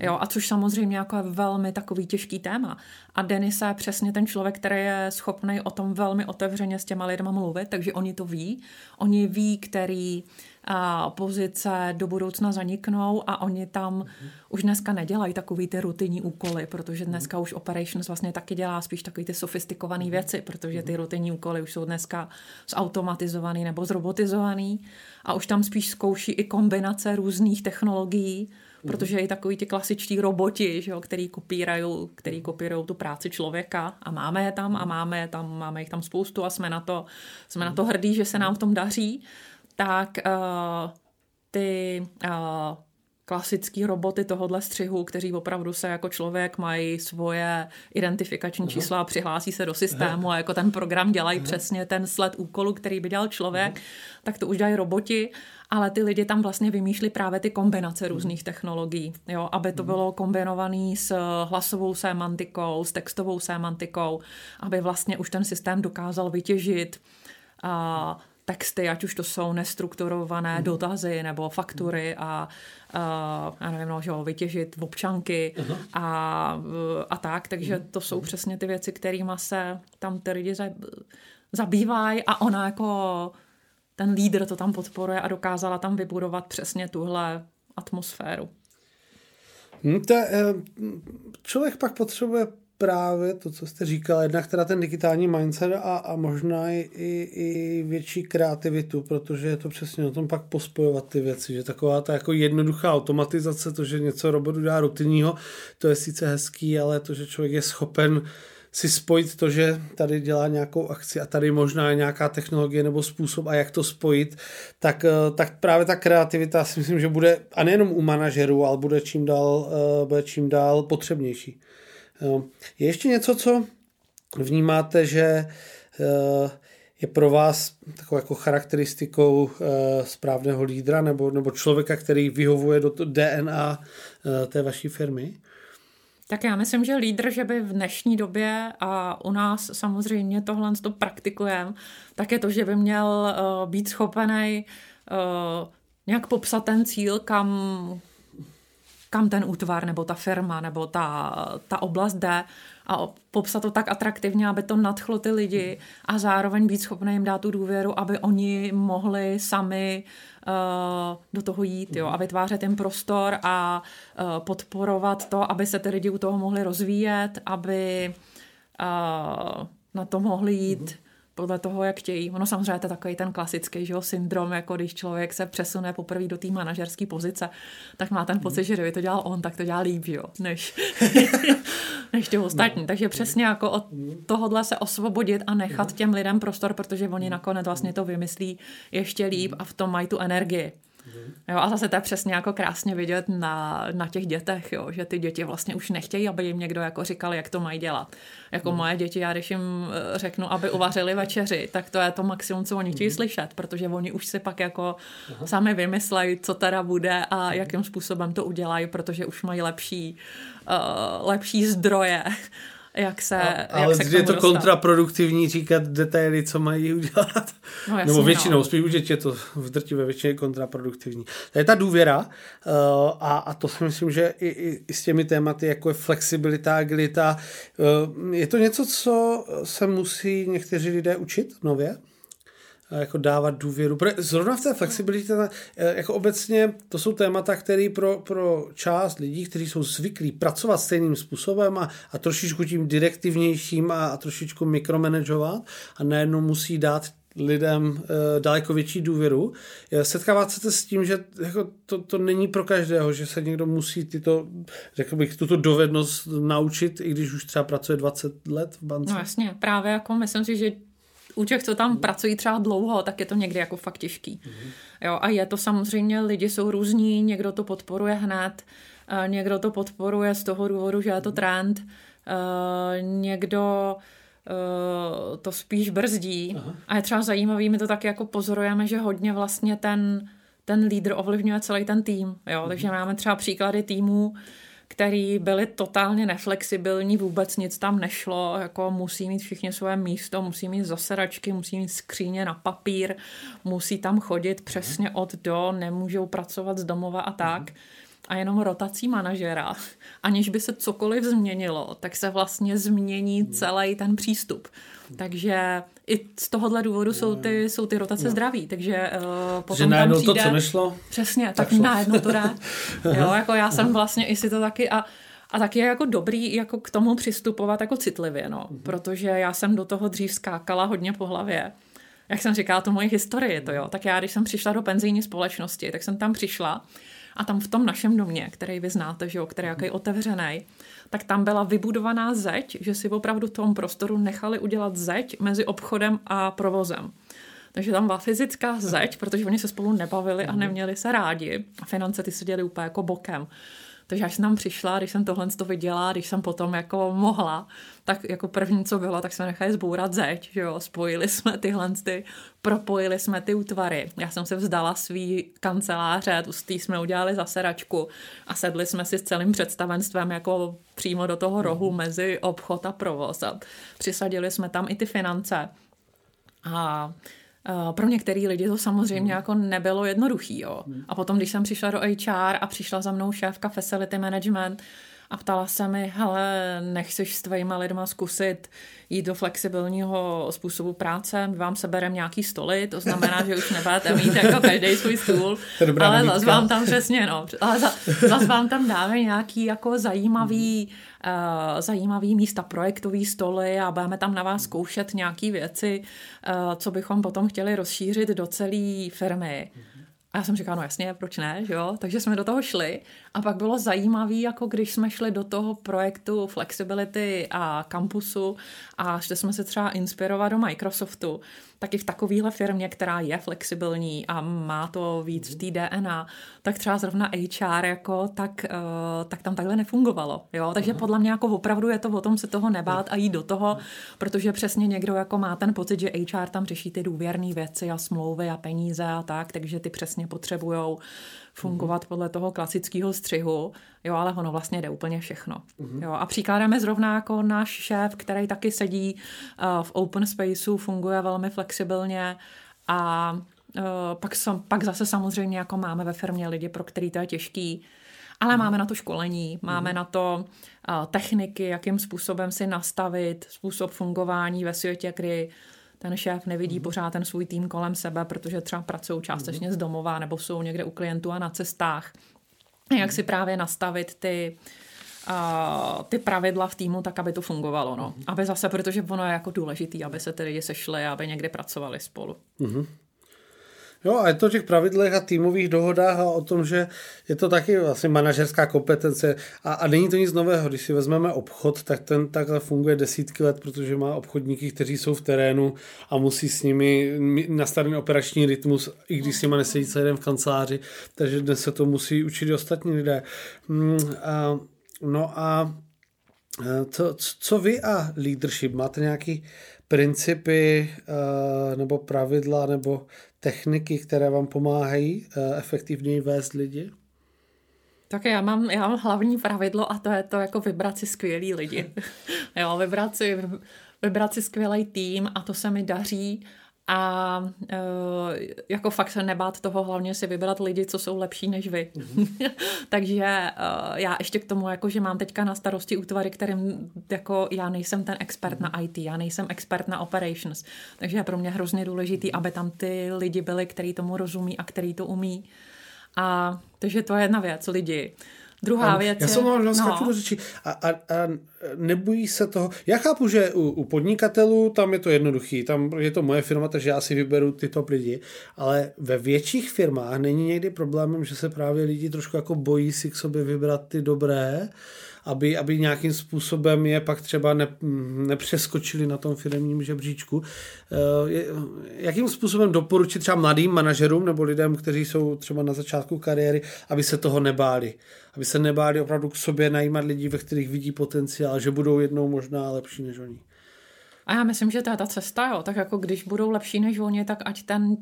Jo, a což samozřejmě jako je velmi takový těžký téma. A Denisa je přesně ten člověk, který je schopný o tom velmi otevřeně s těma lidma mluvit, takže oni to ví. Oni ví, který a pozice do budoucna zaniknou a oni tam mm-hmm. už dneska nedělají takový ty rutinní úkoly, protože dneska už operations vlastně taky dělá spíš takový ty sofistikované věci, protože ty rutinní úkoly už jsou dneska zautomatizovaný nebo zrobotizovaný a už tam spíš zkouší i kombinace různých technologií, protože i takový ty klasičtí roboti, že jo, který kopírají, který kopírují tu práci člověka a máme je tam a máme je tam, máme jich tam spoustu a jsme na to, jsme na to hrdí, že se nám v tom daří, tak uh, ty uh, klasický roboty tohohle střihu, kteří opravdu se jako člověk mají svoje identifikační uh-huh. čísla a přihlásí se do systému uh-huh. a jako ten program dělají uh-huh. přesně ten sled úkolu, který by dělal člověk, uh-huh. tak to už dělají roboti, ale ty lidi tam vlastně vymýšlí právě ty kombinace různých technologií, jo, aby to bylo kombinované s hlasovou sémantikou, s textovou sémantikou, aby vlastně už ten systém dokázal vytěžit a texty, ať už to jsou nestrukturované mm. dotazy nebo faktury a, a já nevím, no, že jo, vytěžit občanky uh-huh. a, a tak, takže to jsou uh-huh. přesně ty věci, kterými se tam ty lidi zabývají a ona jako ten lídr to tam podporuje a dokázala tam vybudovat přesně tuhle atmosféru. Hmm, to, eh, člověk pak potřebuje právě to, co jste říkal, jednak teda ten digitální mindset a, a možná i, i větší kreativitu, protože je to přesně o tom pak pospojovat ty věci, že taková ta jako jednoduchá automatizace, to, že něco robotu dá rutinního, to je sice hezký, ale to, že člověk je schopen si spojit to, že tady dělá nějakou akci a tady možná je nějaká technologie nebo způsob a jak to spojit, tak, eh, tak právě ta kreativita si myslím, že bude a nejenom u manažerů, ale bude čím dál, eh, bude čím dál potřebnější. Je ještě něco, co vnímáte, že eh, je pro vás takovou jako charakteristikou eh, správného lídra nebo, nebo člověka, který vyhovuje do DNA eh, té vaší firmy? Tak já myslím, že lídr, že by v dnešní době a u nás samozřejmě tohle to praktikujeme, tak je to, že by měl být schopený nějak popsat ten cíl, kam, kam ten útvar nebo ta firma nebo ta, ta oblast jde a popsat to tak atraktivně, aby to nadchlo ty lidi a zároveň být schopný jim dát tu důvěru, aby oni mohli sami uh, do toho jít jo, a vytvářet jim prostor a uh, podporovat to, aby se ty lidi u toho mohli rozvíjet, aby uh, na to mohli jít podle toho, jak chtějí. Ono samozřejmě to je takový ten klasický že jo, syndrom, jako když člověk se přesune poprvé do té manažerské pozice, tak má ten pocit, že kdyby to dělal on, tak to dělá líp, jo, než, než ty ostatní. No. Takže přesně jako od tohohle se osvobodit a nechat těm lidem prostor, protože oni nakonec vlastně to vymyslí ještě líp a v tom mají tu energii. Jo, a zase to je přesně jako krásně vidět na, na těch dětech, jo, že ty děti vlastně už nechtějí, aby jim někdo jako říkal, jak to mají dělat. Jako mm. moje děti, já když jim eh, řeknu, aby uvařili večeři, tak to je to maximum, co oni chtějí mm. slyšet, protože oni už si pak jako Aha. sami vymyslejí, co teda bude a jakým způsobem to udělají, protože už mají lepší, uh, lepší zdroje jak se a, Ale jak se je to dostat. kontraproduktivní říkat detaily, co mají udělat. No, jasný, Nebo většinou, no. spíš už je to v drtivé většině kontraproduktivní. To je ta důvěra uh, a, a to si myslím, že i, i, i s těmi tématy, jako je flexibilita, agilita, uh, je to něco, co se musí někteří lidé učit nově? Jako dávat důvěru. Zrovna v té flexibilitě, eh, jako obecně, to jsou témata, které pro, pro část lidí, kteří jsou zvyklí pracovat stejným způsobem a, a trošičku tím direktivnějším a, a trošičku mikromanagovat a najednou musí dát lidem e, daleko větší důvěru. Setkávat se s tím, že jako to, to není pro každého, že se někdo musí tyto, řekl bych, tuto dovednost naučit, i když už třeba pracuje 20 let v bance. No jasně, právě jako myslím si, že u těch, co tam mm. pracují třeba dlouho, tak je to někdy jako fakt těžký. Mm. Jo, a je to samozřejmě, lidi jsou různí, někdo to podporuje hned, uh, někdo to podporuje z toho důvodu, že je to trend, uh, někdo uh, to spíš brzdí. Aha. A je třeba zajímavý, my to tak jako pozorujeme, že hodně vlastně ten, ten lídr ovlivňuje celý ten tým. Jo? Mm. Takže máme třeba příklady týmů, který byli totálně neflexibilní, vůbec nic tam nešlo, jako musí mít všichni své místo, musí mít zasedačky, musí mít skříně na papír, musí tam chodit přesně od do, nemůžou pracovat z domova a tak. A jenom rotací manažera, aniž by se cokoliv změnilo, tak se vlastně změní celý ten přístup. Takže i z tohohle důvodu jsou ty, jsou ty rotace no. zdraví, takže uh, potom že najednou tam přijde, to, co nešlo? Přesně, tak, tak najednou to dá. jo, jako já jsem vlastně i si to taky a a tak je jako dobrý jako k tomu přistupovat jako citlivě, no, mm-hmm. protože já jsem do toho dřív skákala hodně po hlavě. Jak jsem říkala, to moje historie, to jo. Tak já, když jsem přišla do penzijní společnosti, tak jsem tam přišla a tam v tom našem domě, který vy znáte, že jo, který je jaký otevřený, tak tam byla vybudovaná zeď, že si opravdu v tom prostoru nechali udělat zeď mezi obchodem a provozem. Takže tam byla fyzická zeď, protože oni se spolu nebavili a neměli se rádi. A finance ty seděly úplně jako bokem. Takže až jsem tam přišla, když jsem tohle to viděla, když jsem potom jako mohla, tak jako první, co bylo, tak jsme nechali zbourat zeď, že jo, spojili jsme tyhle ty, propojili jsme ty útvary. Já jsem se vzdala svý kanceláře, tu jsme udělali zaseračku a sedli jsme si s celým představenstvem jako přímo do toho rohu mhm. mezi obchod a provoz a přisadili jsme tam i ty finance. A pro některé lidi to samozřejmě mm. jako nebylo jednoduchý. Jo. Mm. A potom, když jsem přišla do HR a přišla za mnou šéfka Facility Management a ptala se mi, hele, nechceš s tvojima lidma zkusit jít do flexibilního způsobu práce, my vám sebereme nějaký stoly, to znamená, že už nebudete mít jako každý svůj stůl, ale zase vám tam přesně, no, ale zase vám tam dáme nějaký jako zajímavý, uh, zajímavý místa, projektový stoly a budeme tam na vás zkoušet nějaký věci, uh, co bychom potom chtěli rozšířit do celé firmy. A já jsem říkala, no jasně, proč ne, že jo? Takže jsme do toho šli a pak bylo zajímavé, jako když jsme šli do toho projektu Flexibility a kampusu a šli jsme se třeba inspirovat do Microsoftu, tak i v takovéhle firmě, která je flexibilní a má to víc v té DNA, tak třeba zrovna HR jako, tak, uh, tak tam takhle nefungovalo. Jo? Takže podle mě jako opravdu je to o tom se toho nebát a jít do toho, protože přesně někdo jako má ten pocit, že HR tam řeší ty důvěrné věci a smlouvy a peníze a tak, takže ty přesně potřebujou fungovat podle toho klasického střihu, jo, ale ono vlastně jde úplně všechno. Mm-hmm. Jo, a příkladem je zrovna jako náš šéf, který taky sedí uh, v open spaceu, funguje velmi flexibilně a uh, pak, sam, pak zase samozřejmě jako máme ve firmě lidi, pro který to je těžký, ale máme na to školení, máme mm. na to uh, techniky, jakým způsobem si nastavit způsob fungování ve světě, kdy ten šéf nevidí mm. pořád ten svůj tým kolem sebe, protože třeba pracují částečně mm. z domova nebo jsou někde u klientů a na cestách. Jak si právě nastavit ty, uh, ty pravidla v týmu tak, aby to fungovalo. No. Aby zase, protože ono je jako důležitý, aby se ty lidi sešli, aby někdy pracovali spolu. Mm-hmm. Jo, a je to o těch pravidlech a týmových dohodách a o tom, že je to taky vlastně manažerská kompetence a, a není to nic nového. Když si vezmeme obchod, tak ten takhle funguje desítky let, protože má obchodníky, kteří jsou v terénu a musí s nimi nastavit operační rytmus, i když s nimi nesedí celý den v kanceláři, takže dnes se to musí učit i ostatní lidé. Mm, a, no a co, co vy a leadership? Máte nějaký principy nebo pravidla nebo techniky, které vám pomáhají uh, efektivněji vést lidi? Tak já mám, já mám hlavní pravidlo a to je to jako vybrat si skvělý lidi. jo, vybrat si, vybrat si skvělý tým a to se mi daří a uh, jako fakt se nebát toho, hlavně si vybrat lidi, co jsou lepší než vy. Mm-hmm. Takže uh, já ještě k tomu, jako, že mám teďka na starosti útvary, kterým jako já nejsem ten expert mm-hmm. na IT, já nejsem expert na operations, takže je pro mě hrozně důležitý, aby tam ty lidi byli, kteří tomu rozumí a který to umí. A takže to je jedna věc, lidi. Druhá věc Já jsem vám no. do řeči. A, a, a nebojí se toho. Já chápu, že u, u podnikatelů tam je to jednoduchý, tam je to moje firma, takže já si vyberu ty top lidi, ale ve větších firmách není někdy problémem, že se právě lidi trošku jako bojí si k sobě vybrat ty dobré, aby, aby nějakým způsobem je pak třeba ne, nepřeskočili na tom firmním žebříčku. Eh, jakým způsobem doporučit třeba mladým manažerům nebo lidem, kteří jsou třeba na začátku kariéry, aby se toho nebáli? Aby se nebáli opravdu k sobě najímat lidi, ve kterých vidí potenciál, že budou jednou možná lepší než oni. A já myslím, že to je ta cesta, jo. Tak jako když budou lepší než oni, tak ať ten, uh,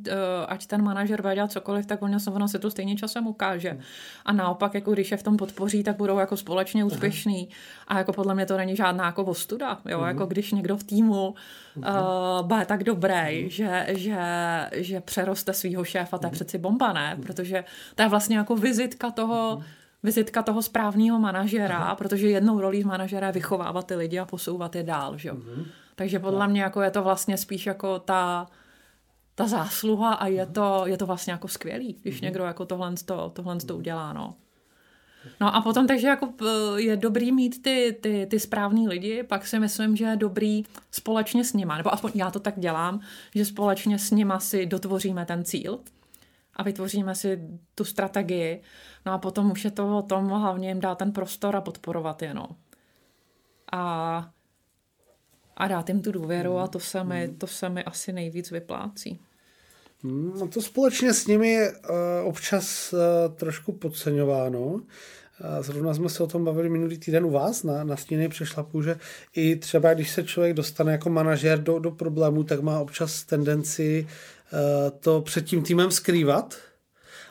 ať ten manažer bude dělat cokoliv, tak ono se, ono se to stejně časem ukáže. A naopak, jako když je v tom podpoří, tak budou jako společně úspěšný. A jako podle mě to není žádná jako ostuda, jo. Jako když někdo v týmu uh, bude tak dobrý, že, že, že přeroste svého šéfa, to je přeci bomba, ne? Protože to je vlastně jako vizitka toho, vizitka toho správného manažera, Aha. protože jednou rolí manažera je vychovávat ty lidi a posouvat je dál, že? Mm-hmm. Takže podle mě jako je to vlastně spíš jako ta, ta zásluha a je to, je to vlastně jako skvělý, když mm-hmm. někdo jako tohle, to, tohle to udělá, no. No a potom takže jako je dobrý mít ty, ty, ty správný lidi, pak si myslím, že je dobrý společně s nima, nebo aspoň já to tak dělám, že společně s nima si dotvoříme ten cíl a vytvoříme si tu strategii. No a potom už je to o tom hlavně jim dát ten prostor a podporovat je, no. A a dát jim tu důvěru a to se mi, to se mi asi nejvíc vyplácí. No to společně s nimi je uh, občas uh, trošku podceňováno. Uh, zrovna jsme se o tom bavili minulý týden u vás na, na stíny přešlapu, že i třeba když se člověk dostane jako manažer do, do problému, tak má občas tendenci to před tím týmem skrývat,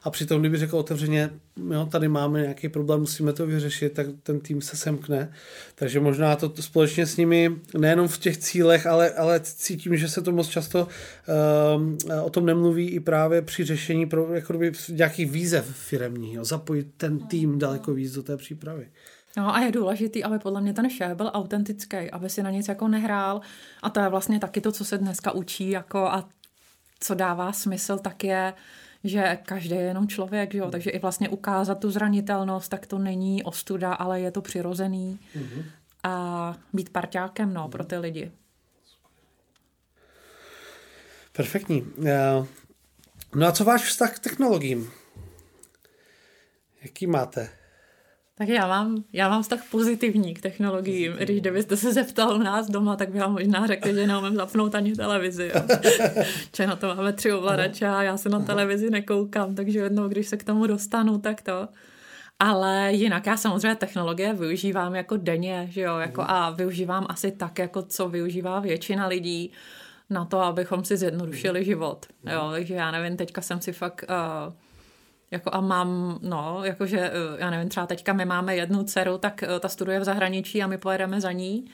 a přitom, kdyby řekl otevřeně, jo, tady máme nějaký problém, musíme to vyřešit, tak ten tým se semkne. Takže možná to, společně s nimi, nejenom v těch cílech, ale, ale cítím, že se to moc často um, o tom nemluví i právě při řešení pro, jako nějakých výzev firemních. Jo, zapojit ten tým daleko víc do té přípravy. No a je důležitý, aby podle mě ten šéf byl autentický, aby si na nic jako nehrál. A to je vlastně taky to, co se dneska učí jako a co dává smysl, tak je že každý je jenom člověk, že jo? takže i vlastně ukázat tu zranitelnost, tak to není ostuda, ale je to přirozený mm-hmm. a být parťákem no, pro ty lidi. Perfektní. Eh, no a co váš vztah k technologiím? Jaký máte? Tak já mám, já mám vztah pozitivní k technologiím. Když kdybyste se zeptal u nás doma, tak by vám možná řekli, že neumím zapnout ani televizi. Če na to máme tři ovladače a já se na televizi nekoukám, takže jednou, když se k tomu dostanu, tak to. Ale jinak já samozřejmě technologie využívám jako denně, že jo, jako a využívám asi tak, jako co využívá většina lidí na to, abychom si zjednodušili život. Jo, takže já nevím, teďka jsem si fakt uh, jako a mám, no, jakože, eh, já nevím, třeba teďka my máme jednu dceru, tak eh, ta studuje v zahraničí a my pojedeme za ní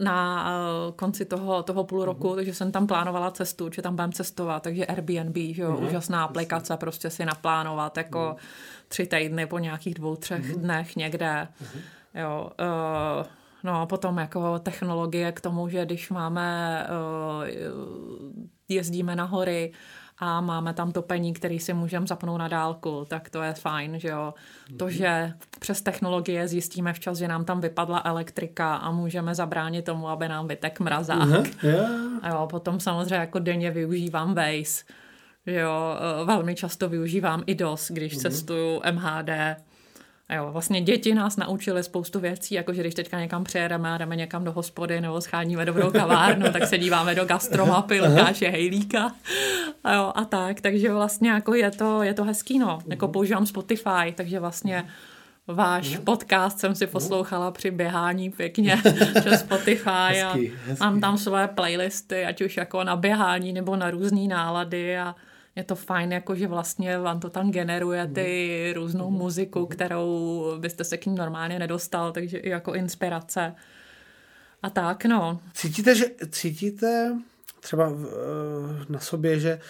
na uh, konci toho, toho půl roku, mm-hmm. takže jsem tam plánovala cestu, že tam budeme cestovat, takže Airbnb, že jo, mm-hmm. úžasná aplikace, prostě si naplánovat jako mm-hmm. tři týdny po nějakých dvou, třech mm-hmm. dnech někde, mm-hmm. jo, uh, no a potom jako technologie k tomu, že když máme, uh, jezdíme na hory, a máme tam topení, který si můžeme zapnout na dálku, tak to je fajn, že jo. To, že přes technologie zjistíme včas, že nám tam vypadla elektrika a můžeme zabránit tomu, aby nám vytek mrazák. Uh-huh, yeah. A jo, potom samozřejmě jako denně využívám Waze, jo, e, velmi často využívám i DOS, když uh-huh. cestuju MHD, a jo, vlastně děti nás naučily spoustu věcí, jako že když teďka někam přejedeme a jdeme někam do hospody nebo scháníme dobrou kavárnu, tak se díváme do gastromapy Lukáše Hejlíka a jo, a tak, takže vlastně jako je to, je to hezký, no, jako mhm. používám Spotify, takže vlastně váš mm. podcast jsem si poslouchala při běhání pěkně přes Spotify a hezký, hezký. mám tam své playlisty, ať už jako na běhání nebo na různé nálady a je to fajn, jako že vlastně vám to tam generuje ty mm. různou mm. muziku, kterou byste se k ní normálně nedostal, takže i jako inspirace. A tak, no. Cítíte, že, cítíte třeba na sobě, že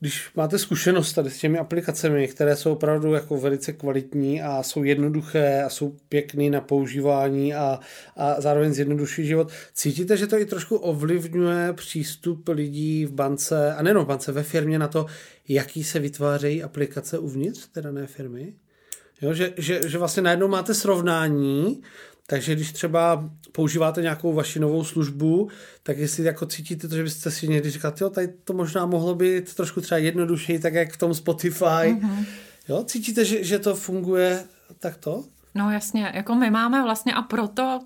když máte zkušenost tady s těmi aplikacemi, které jsou opravdu jako velice kvalitní a jsou jednoduché a jsou pěkné na používání a, a zároveň zjednodušují život, cítíte, že to i trošku ovlivňuje přístup lidí v bance, a nejenom v bance, ve firmě na to, jaký se vytvářejí aplikace uvnitř té dané firmy? Jo, že, že, že vlastně najednou máte srovnání takže když třeba používáte nějakou vaši novou službu, tak jestli jako cítíte to, že byste si někdy říkali, jo, tady to možná mohlo být trošku třeba jednodušší, tak jak v tom Spotify. Mm-hmm. Jo, cítíte, že, že to funguje takto? No jasně, jako my máme vlastně a proto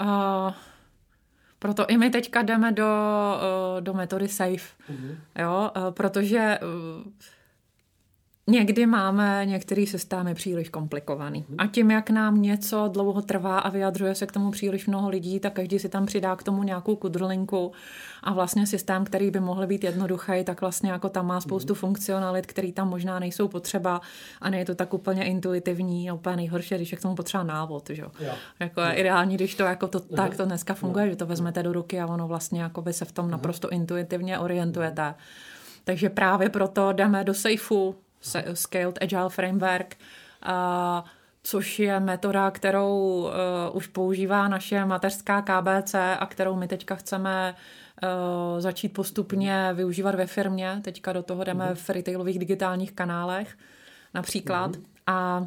uh, proto i my teďka jdeme do, uh, do metody SAFE, mm-hmm. jo, uh, protože uh, Někdy máme některé systémy příliš komplikovaný. A tím, jak nám něco dlouho trvá a vyjadřuje se k tomu příliš mnoho lidí, tak každý si tam přidá k tomu nějakou kudrlinku. A vlastně systém, který by mohl být jednoduchý, tak vlastně jako tam má spoustu funkcionalit, které tam možná nejsou potřeba a není to tak úplně intuitivní a úplně nejhorší, když je k tomu potřeba návod. Že? Jako je ideální, když to jako to, tak to dneska funguje, že to vezmete do ruky a ono vlastně jako by se v tom naprosto intuitivně orientujete. Takže právě proto jdeme do safeu, Scaled Agile Framework, a což je metoda, kterou uh, už používá naše mateřská KBC a kterou my teďka chceme uh, začít postupně využívat ve firmě. Teďka do toho jdeme v retailových digitálních kanálech například. Mm. A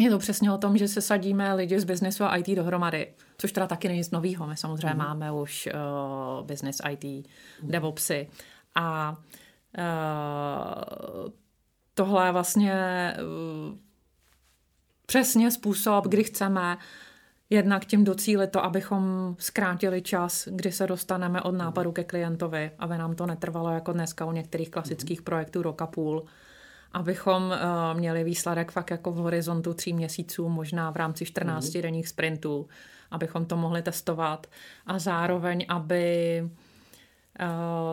je to přesně o tom, že se sadíme lidi z biznesu a IT dohromady, což teda taky není nic nového. My samozřejmě mm. máme už uh, business IT, mm. DevOpsy. A uh, tohle je vlastně uh, přesně způsob, kdy chceme jednak tím docílit to, abychom zkrátili čas, kdy se dostaneme od nápadu ke klientovi, aby nám to netrvalo jako dneska u některých klasických projektů roka půl, abychom uh, měli výsledek fakt jako v horizontu tří měsíců, možná v rámci 14 mm-hmm. denních sprintů, abychom to mohli testovat a zároveň, aby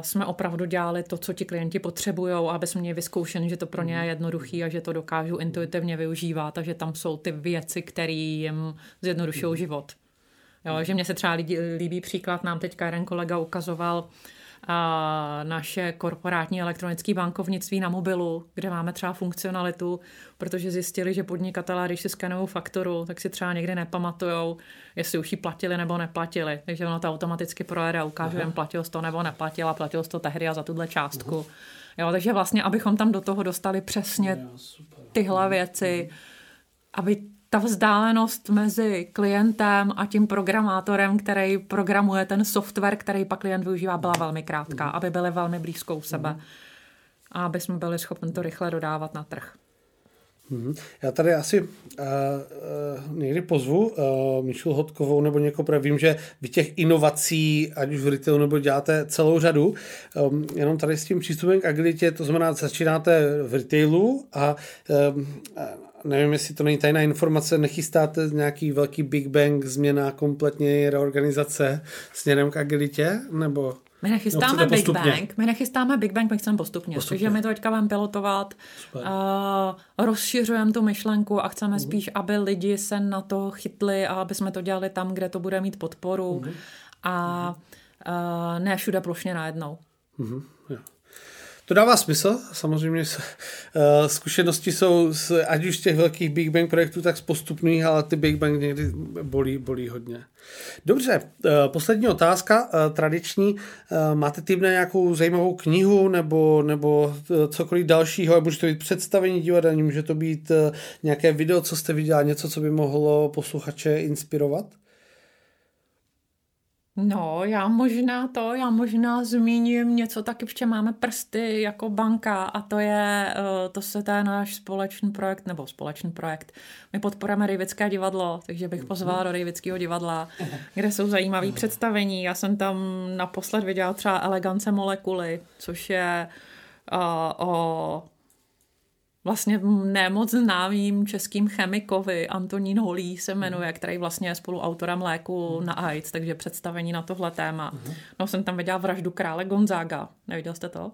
jsme opravdu dělali to, co ti klienti potřebují, aby jsme měli vyzkoušen, že to pro ně je jednoduchý a že to dokážu intuitivně využívat a že tam jsou ty věci, které jim zjednodušují život. Jo, že mně se třeba líbí, líbí příklad, nám teďka jeden kolega ukazoval, a naše korporátní elektronické bankovnictví na mobilu, kde máme třeba funkcionalitu, protože zjistili, že podnikatelé, když si skenují fakturu, tak si třeba někdy nepamatujou, jestli už ji platili nebo neplatili. Takže ono to automaticky projede a ukáže, jim platil to nebo neplatil a platil to tehdy a za tuhle částku. Aha. Jo, takže vlastně, abychom tam do toho dostali přesně tyhle věci, aby ta vzdálenost mezi klientem a tím programátorem, který programuje ten software, který pak klient využívá, byla velmi krátká, aby byly velmi blízko u sebe a aby jsme byli schopni to rychle dodávat na trh. Mhm. Já tady asi uh, uh, někdy pozvu uh, Míšu Hodkovou nebo někoho, protože vím, že vy těch inovací, ať už v retailu nebo děláte celou řadu, um, jenom tady s tím přístupem k agilitě, to znamená, začínáte v retailu a um, nevím, jestli to není tajná informace, nechystáte nějaký velký Big Bang, změna kompletně reorganizace směrem k agilitě, nebo... My nechystáme Big Bang, my nechystáme Big Bang, my chceme postupně. postupně. Takže my to teďka budeme pilotovat, uh, rozšiřujeme tu myšlenku a chceme uh-huh. spíš, aby lidi se na to chytli a aby jsme to dělali tam, kde to bude mít podporu uh-huh. a uh, ne všude plošně najednou. Uh-huh. Yeah. To dává smysl, samozřejmě uh, zkušenosti jsou z, ať už z těch velkých Big Bang projektů, tak z postupných, ale ty Big Bang někdy bolí, bolí hodně. Dobře, uh, poslední otázka, uh, tradiční. Máte tým na nějakou zajímavou knihu nebo, nebo cokoliv dalšího, může to být představení divadelní, může to být nějaké video, co jste viděla, něco, co by mohlo posluchače inspirovat? No, já možná to, já možná zmíním něco taky, protože máme prsty jako banka a to je, eh, to se to je náš společný projekt, nebo společný projekt. My podporujeme Rejvické divadlo, takže bych pozvala do Rejvického divadla, kde jsou zajímavé představení. Já jsem tam naposled viděla třeba Elegance molekuly, což je uh, o vlastně nemoc známým českým chemikovi, Antonín Holý se jmenuje, mhm. který vlastně je spoluautorem léku mhm. na AIDS, takže představení na tohle téma. Uh-huh. No jsem tam viděla vraždu krále Gonzaga, neviděl jste to?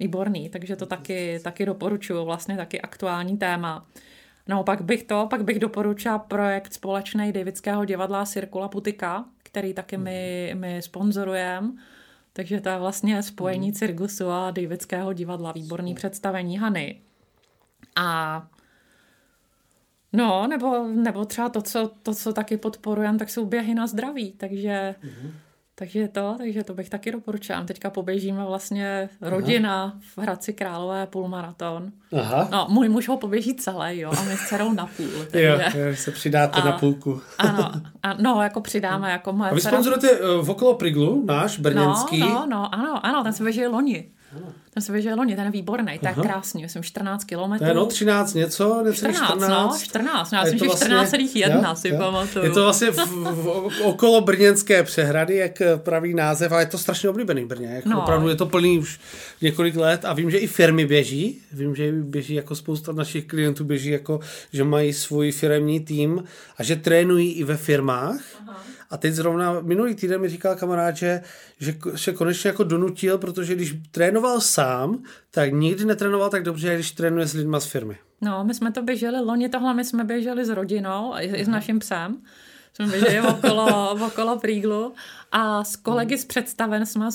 Výborný, takže to taky, taky doporučuju, vlastně taky aktuální téma. No, pak bych to, pak bych doporučila projekt společný Davidského divadla Cirkula Putika, který taky my, my sponzorujeme. Takže to je vlastně spojení Cirkusu a Davidského divadla. Výborný představení Hany. A no, nebo, nebo třeba to co, to, co taky podporujeme, tak jsou běhy na zdraví, takže mm-hmm. Takže to, takže to bych taky doporučila. Teďka poběžíme vlastně rodina Aha. v Hradci Králové půlmaraton. Aha. No, můj muž ho poběží celé, jo, a my s dcerou na půl. Takže... Jo, jo, se přidáte a, na půlku. ano, a, no, jako přidáme, jako moje A vy dcera... sponzorujete uh, v okolo Priglu, náš brněnský. No, no, no, ano, ano, ten se běží loni. Ten se běžel loni, ten je výborný, to je krásný, jsem 14 kilometrů. Je no 13 něco, ne 14, 14, no, 14, no, já jsem že vlastně, 14,1 si pamatuju. Je to vlastně v, v, okolo Brněnské přehrady, jak praví název, a je to strašně oblíbený Brně, jak no. opravdu je to plný už několik let a vím, že i firmy běží, vím, že běží jako spousta našich klientů běží jako, že mají svůj firemní tým a že trénují i ve firmách. Aha a teď zrovna minulý týden mi říkal kamarád, že, že se konečně jako donutil, protože když trénoval sám, tak nikdy netrénoval tak dobře, když trénuje s lidma z firmy. No, my jsme to běželi, loni tohle my jsme běželi s rodinou i, i s naším psem. Jsme běželi okolo, okolo Príglu a s kolegy z představenstva,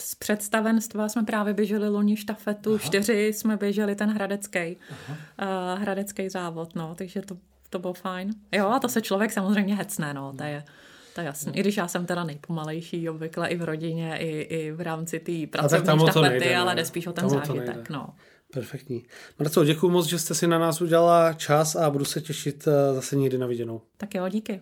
z představenstva jsme právě běželi loni štafetu, Aha. čtyři jsme běželi ten hradecký, uh, hradecký závod, no, takže to, to bylo fajn. Jo, a to se člověk samozřejmě hecne, no, to je to je jasný. I když já jsem teda nejpomalejší obvykle i v rodině, i, i v rámci té pracovní štafety, nejde, ale jde spíš o ten zážitek. No. Perfektní. Marco, děkuji moc, že jste si na nás udělala čas a budu se těšit eh, zase někdy na viděnou. Tak jo, díky.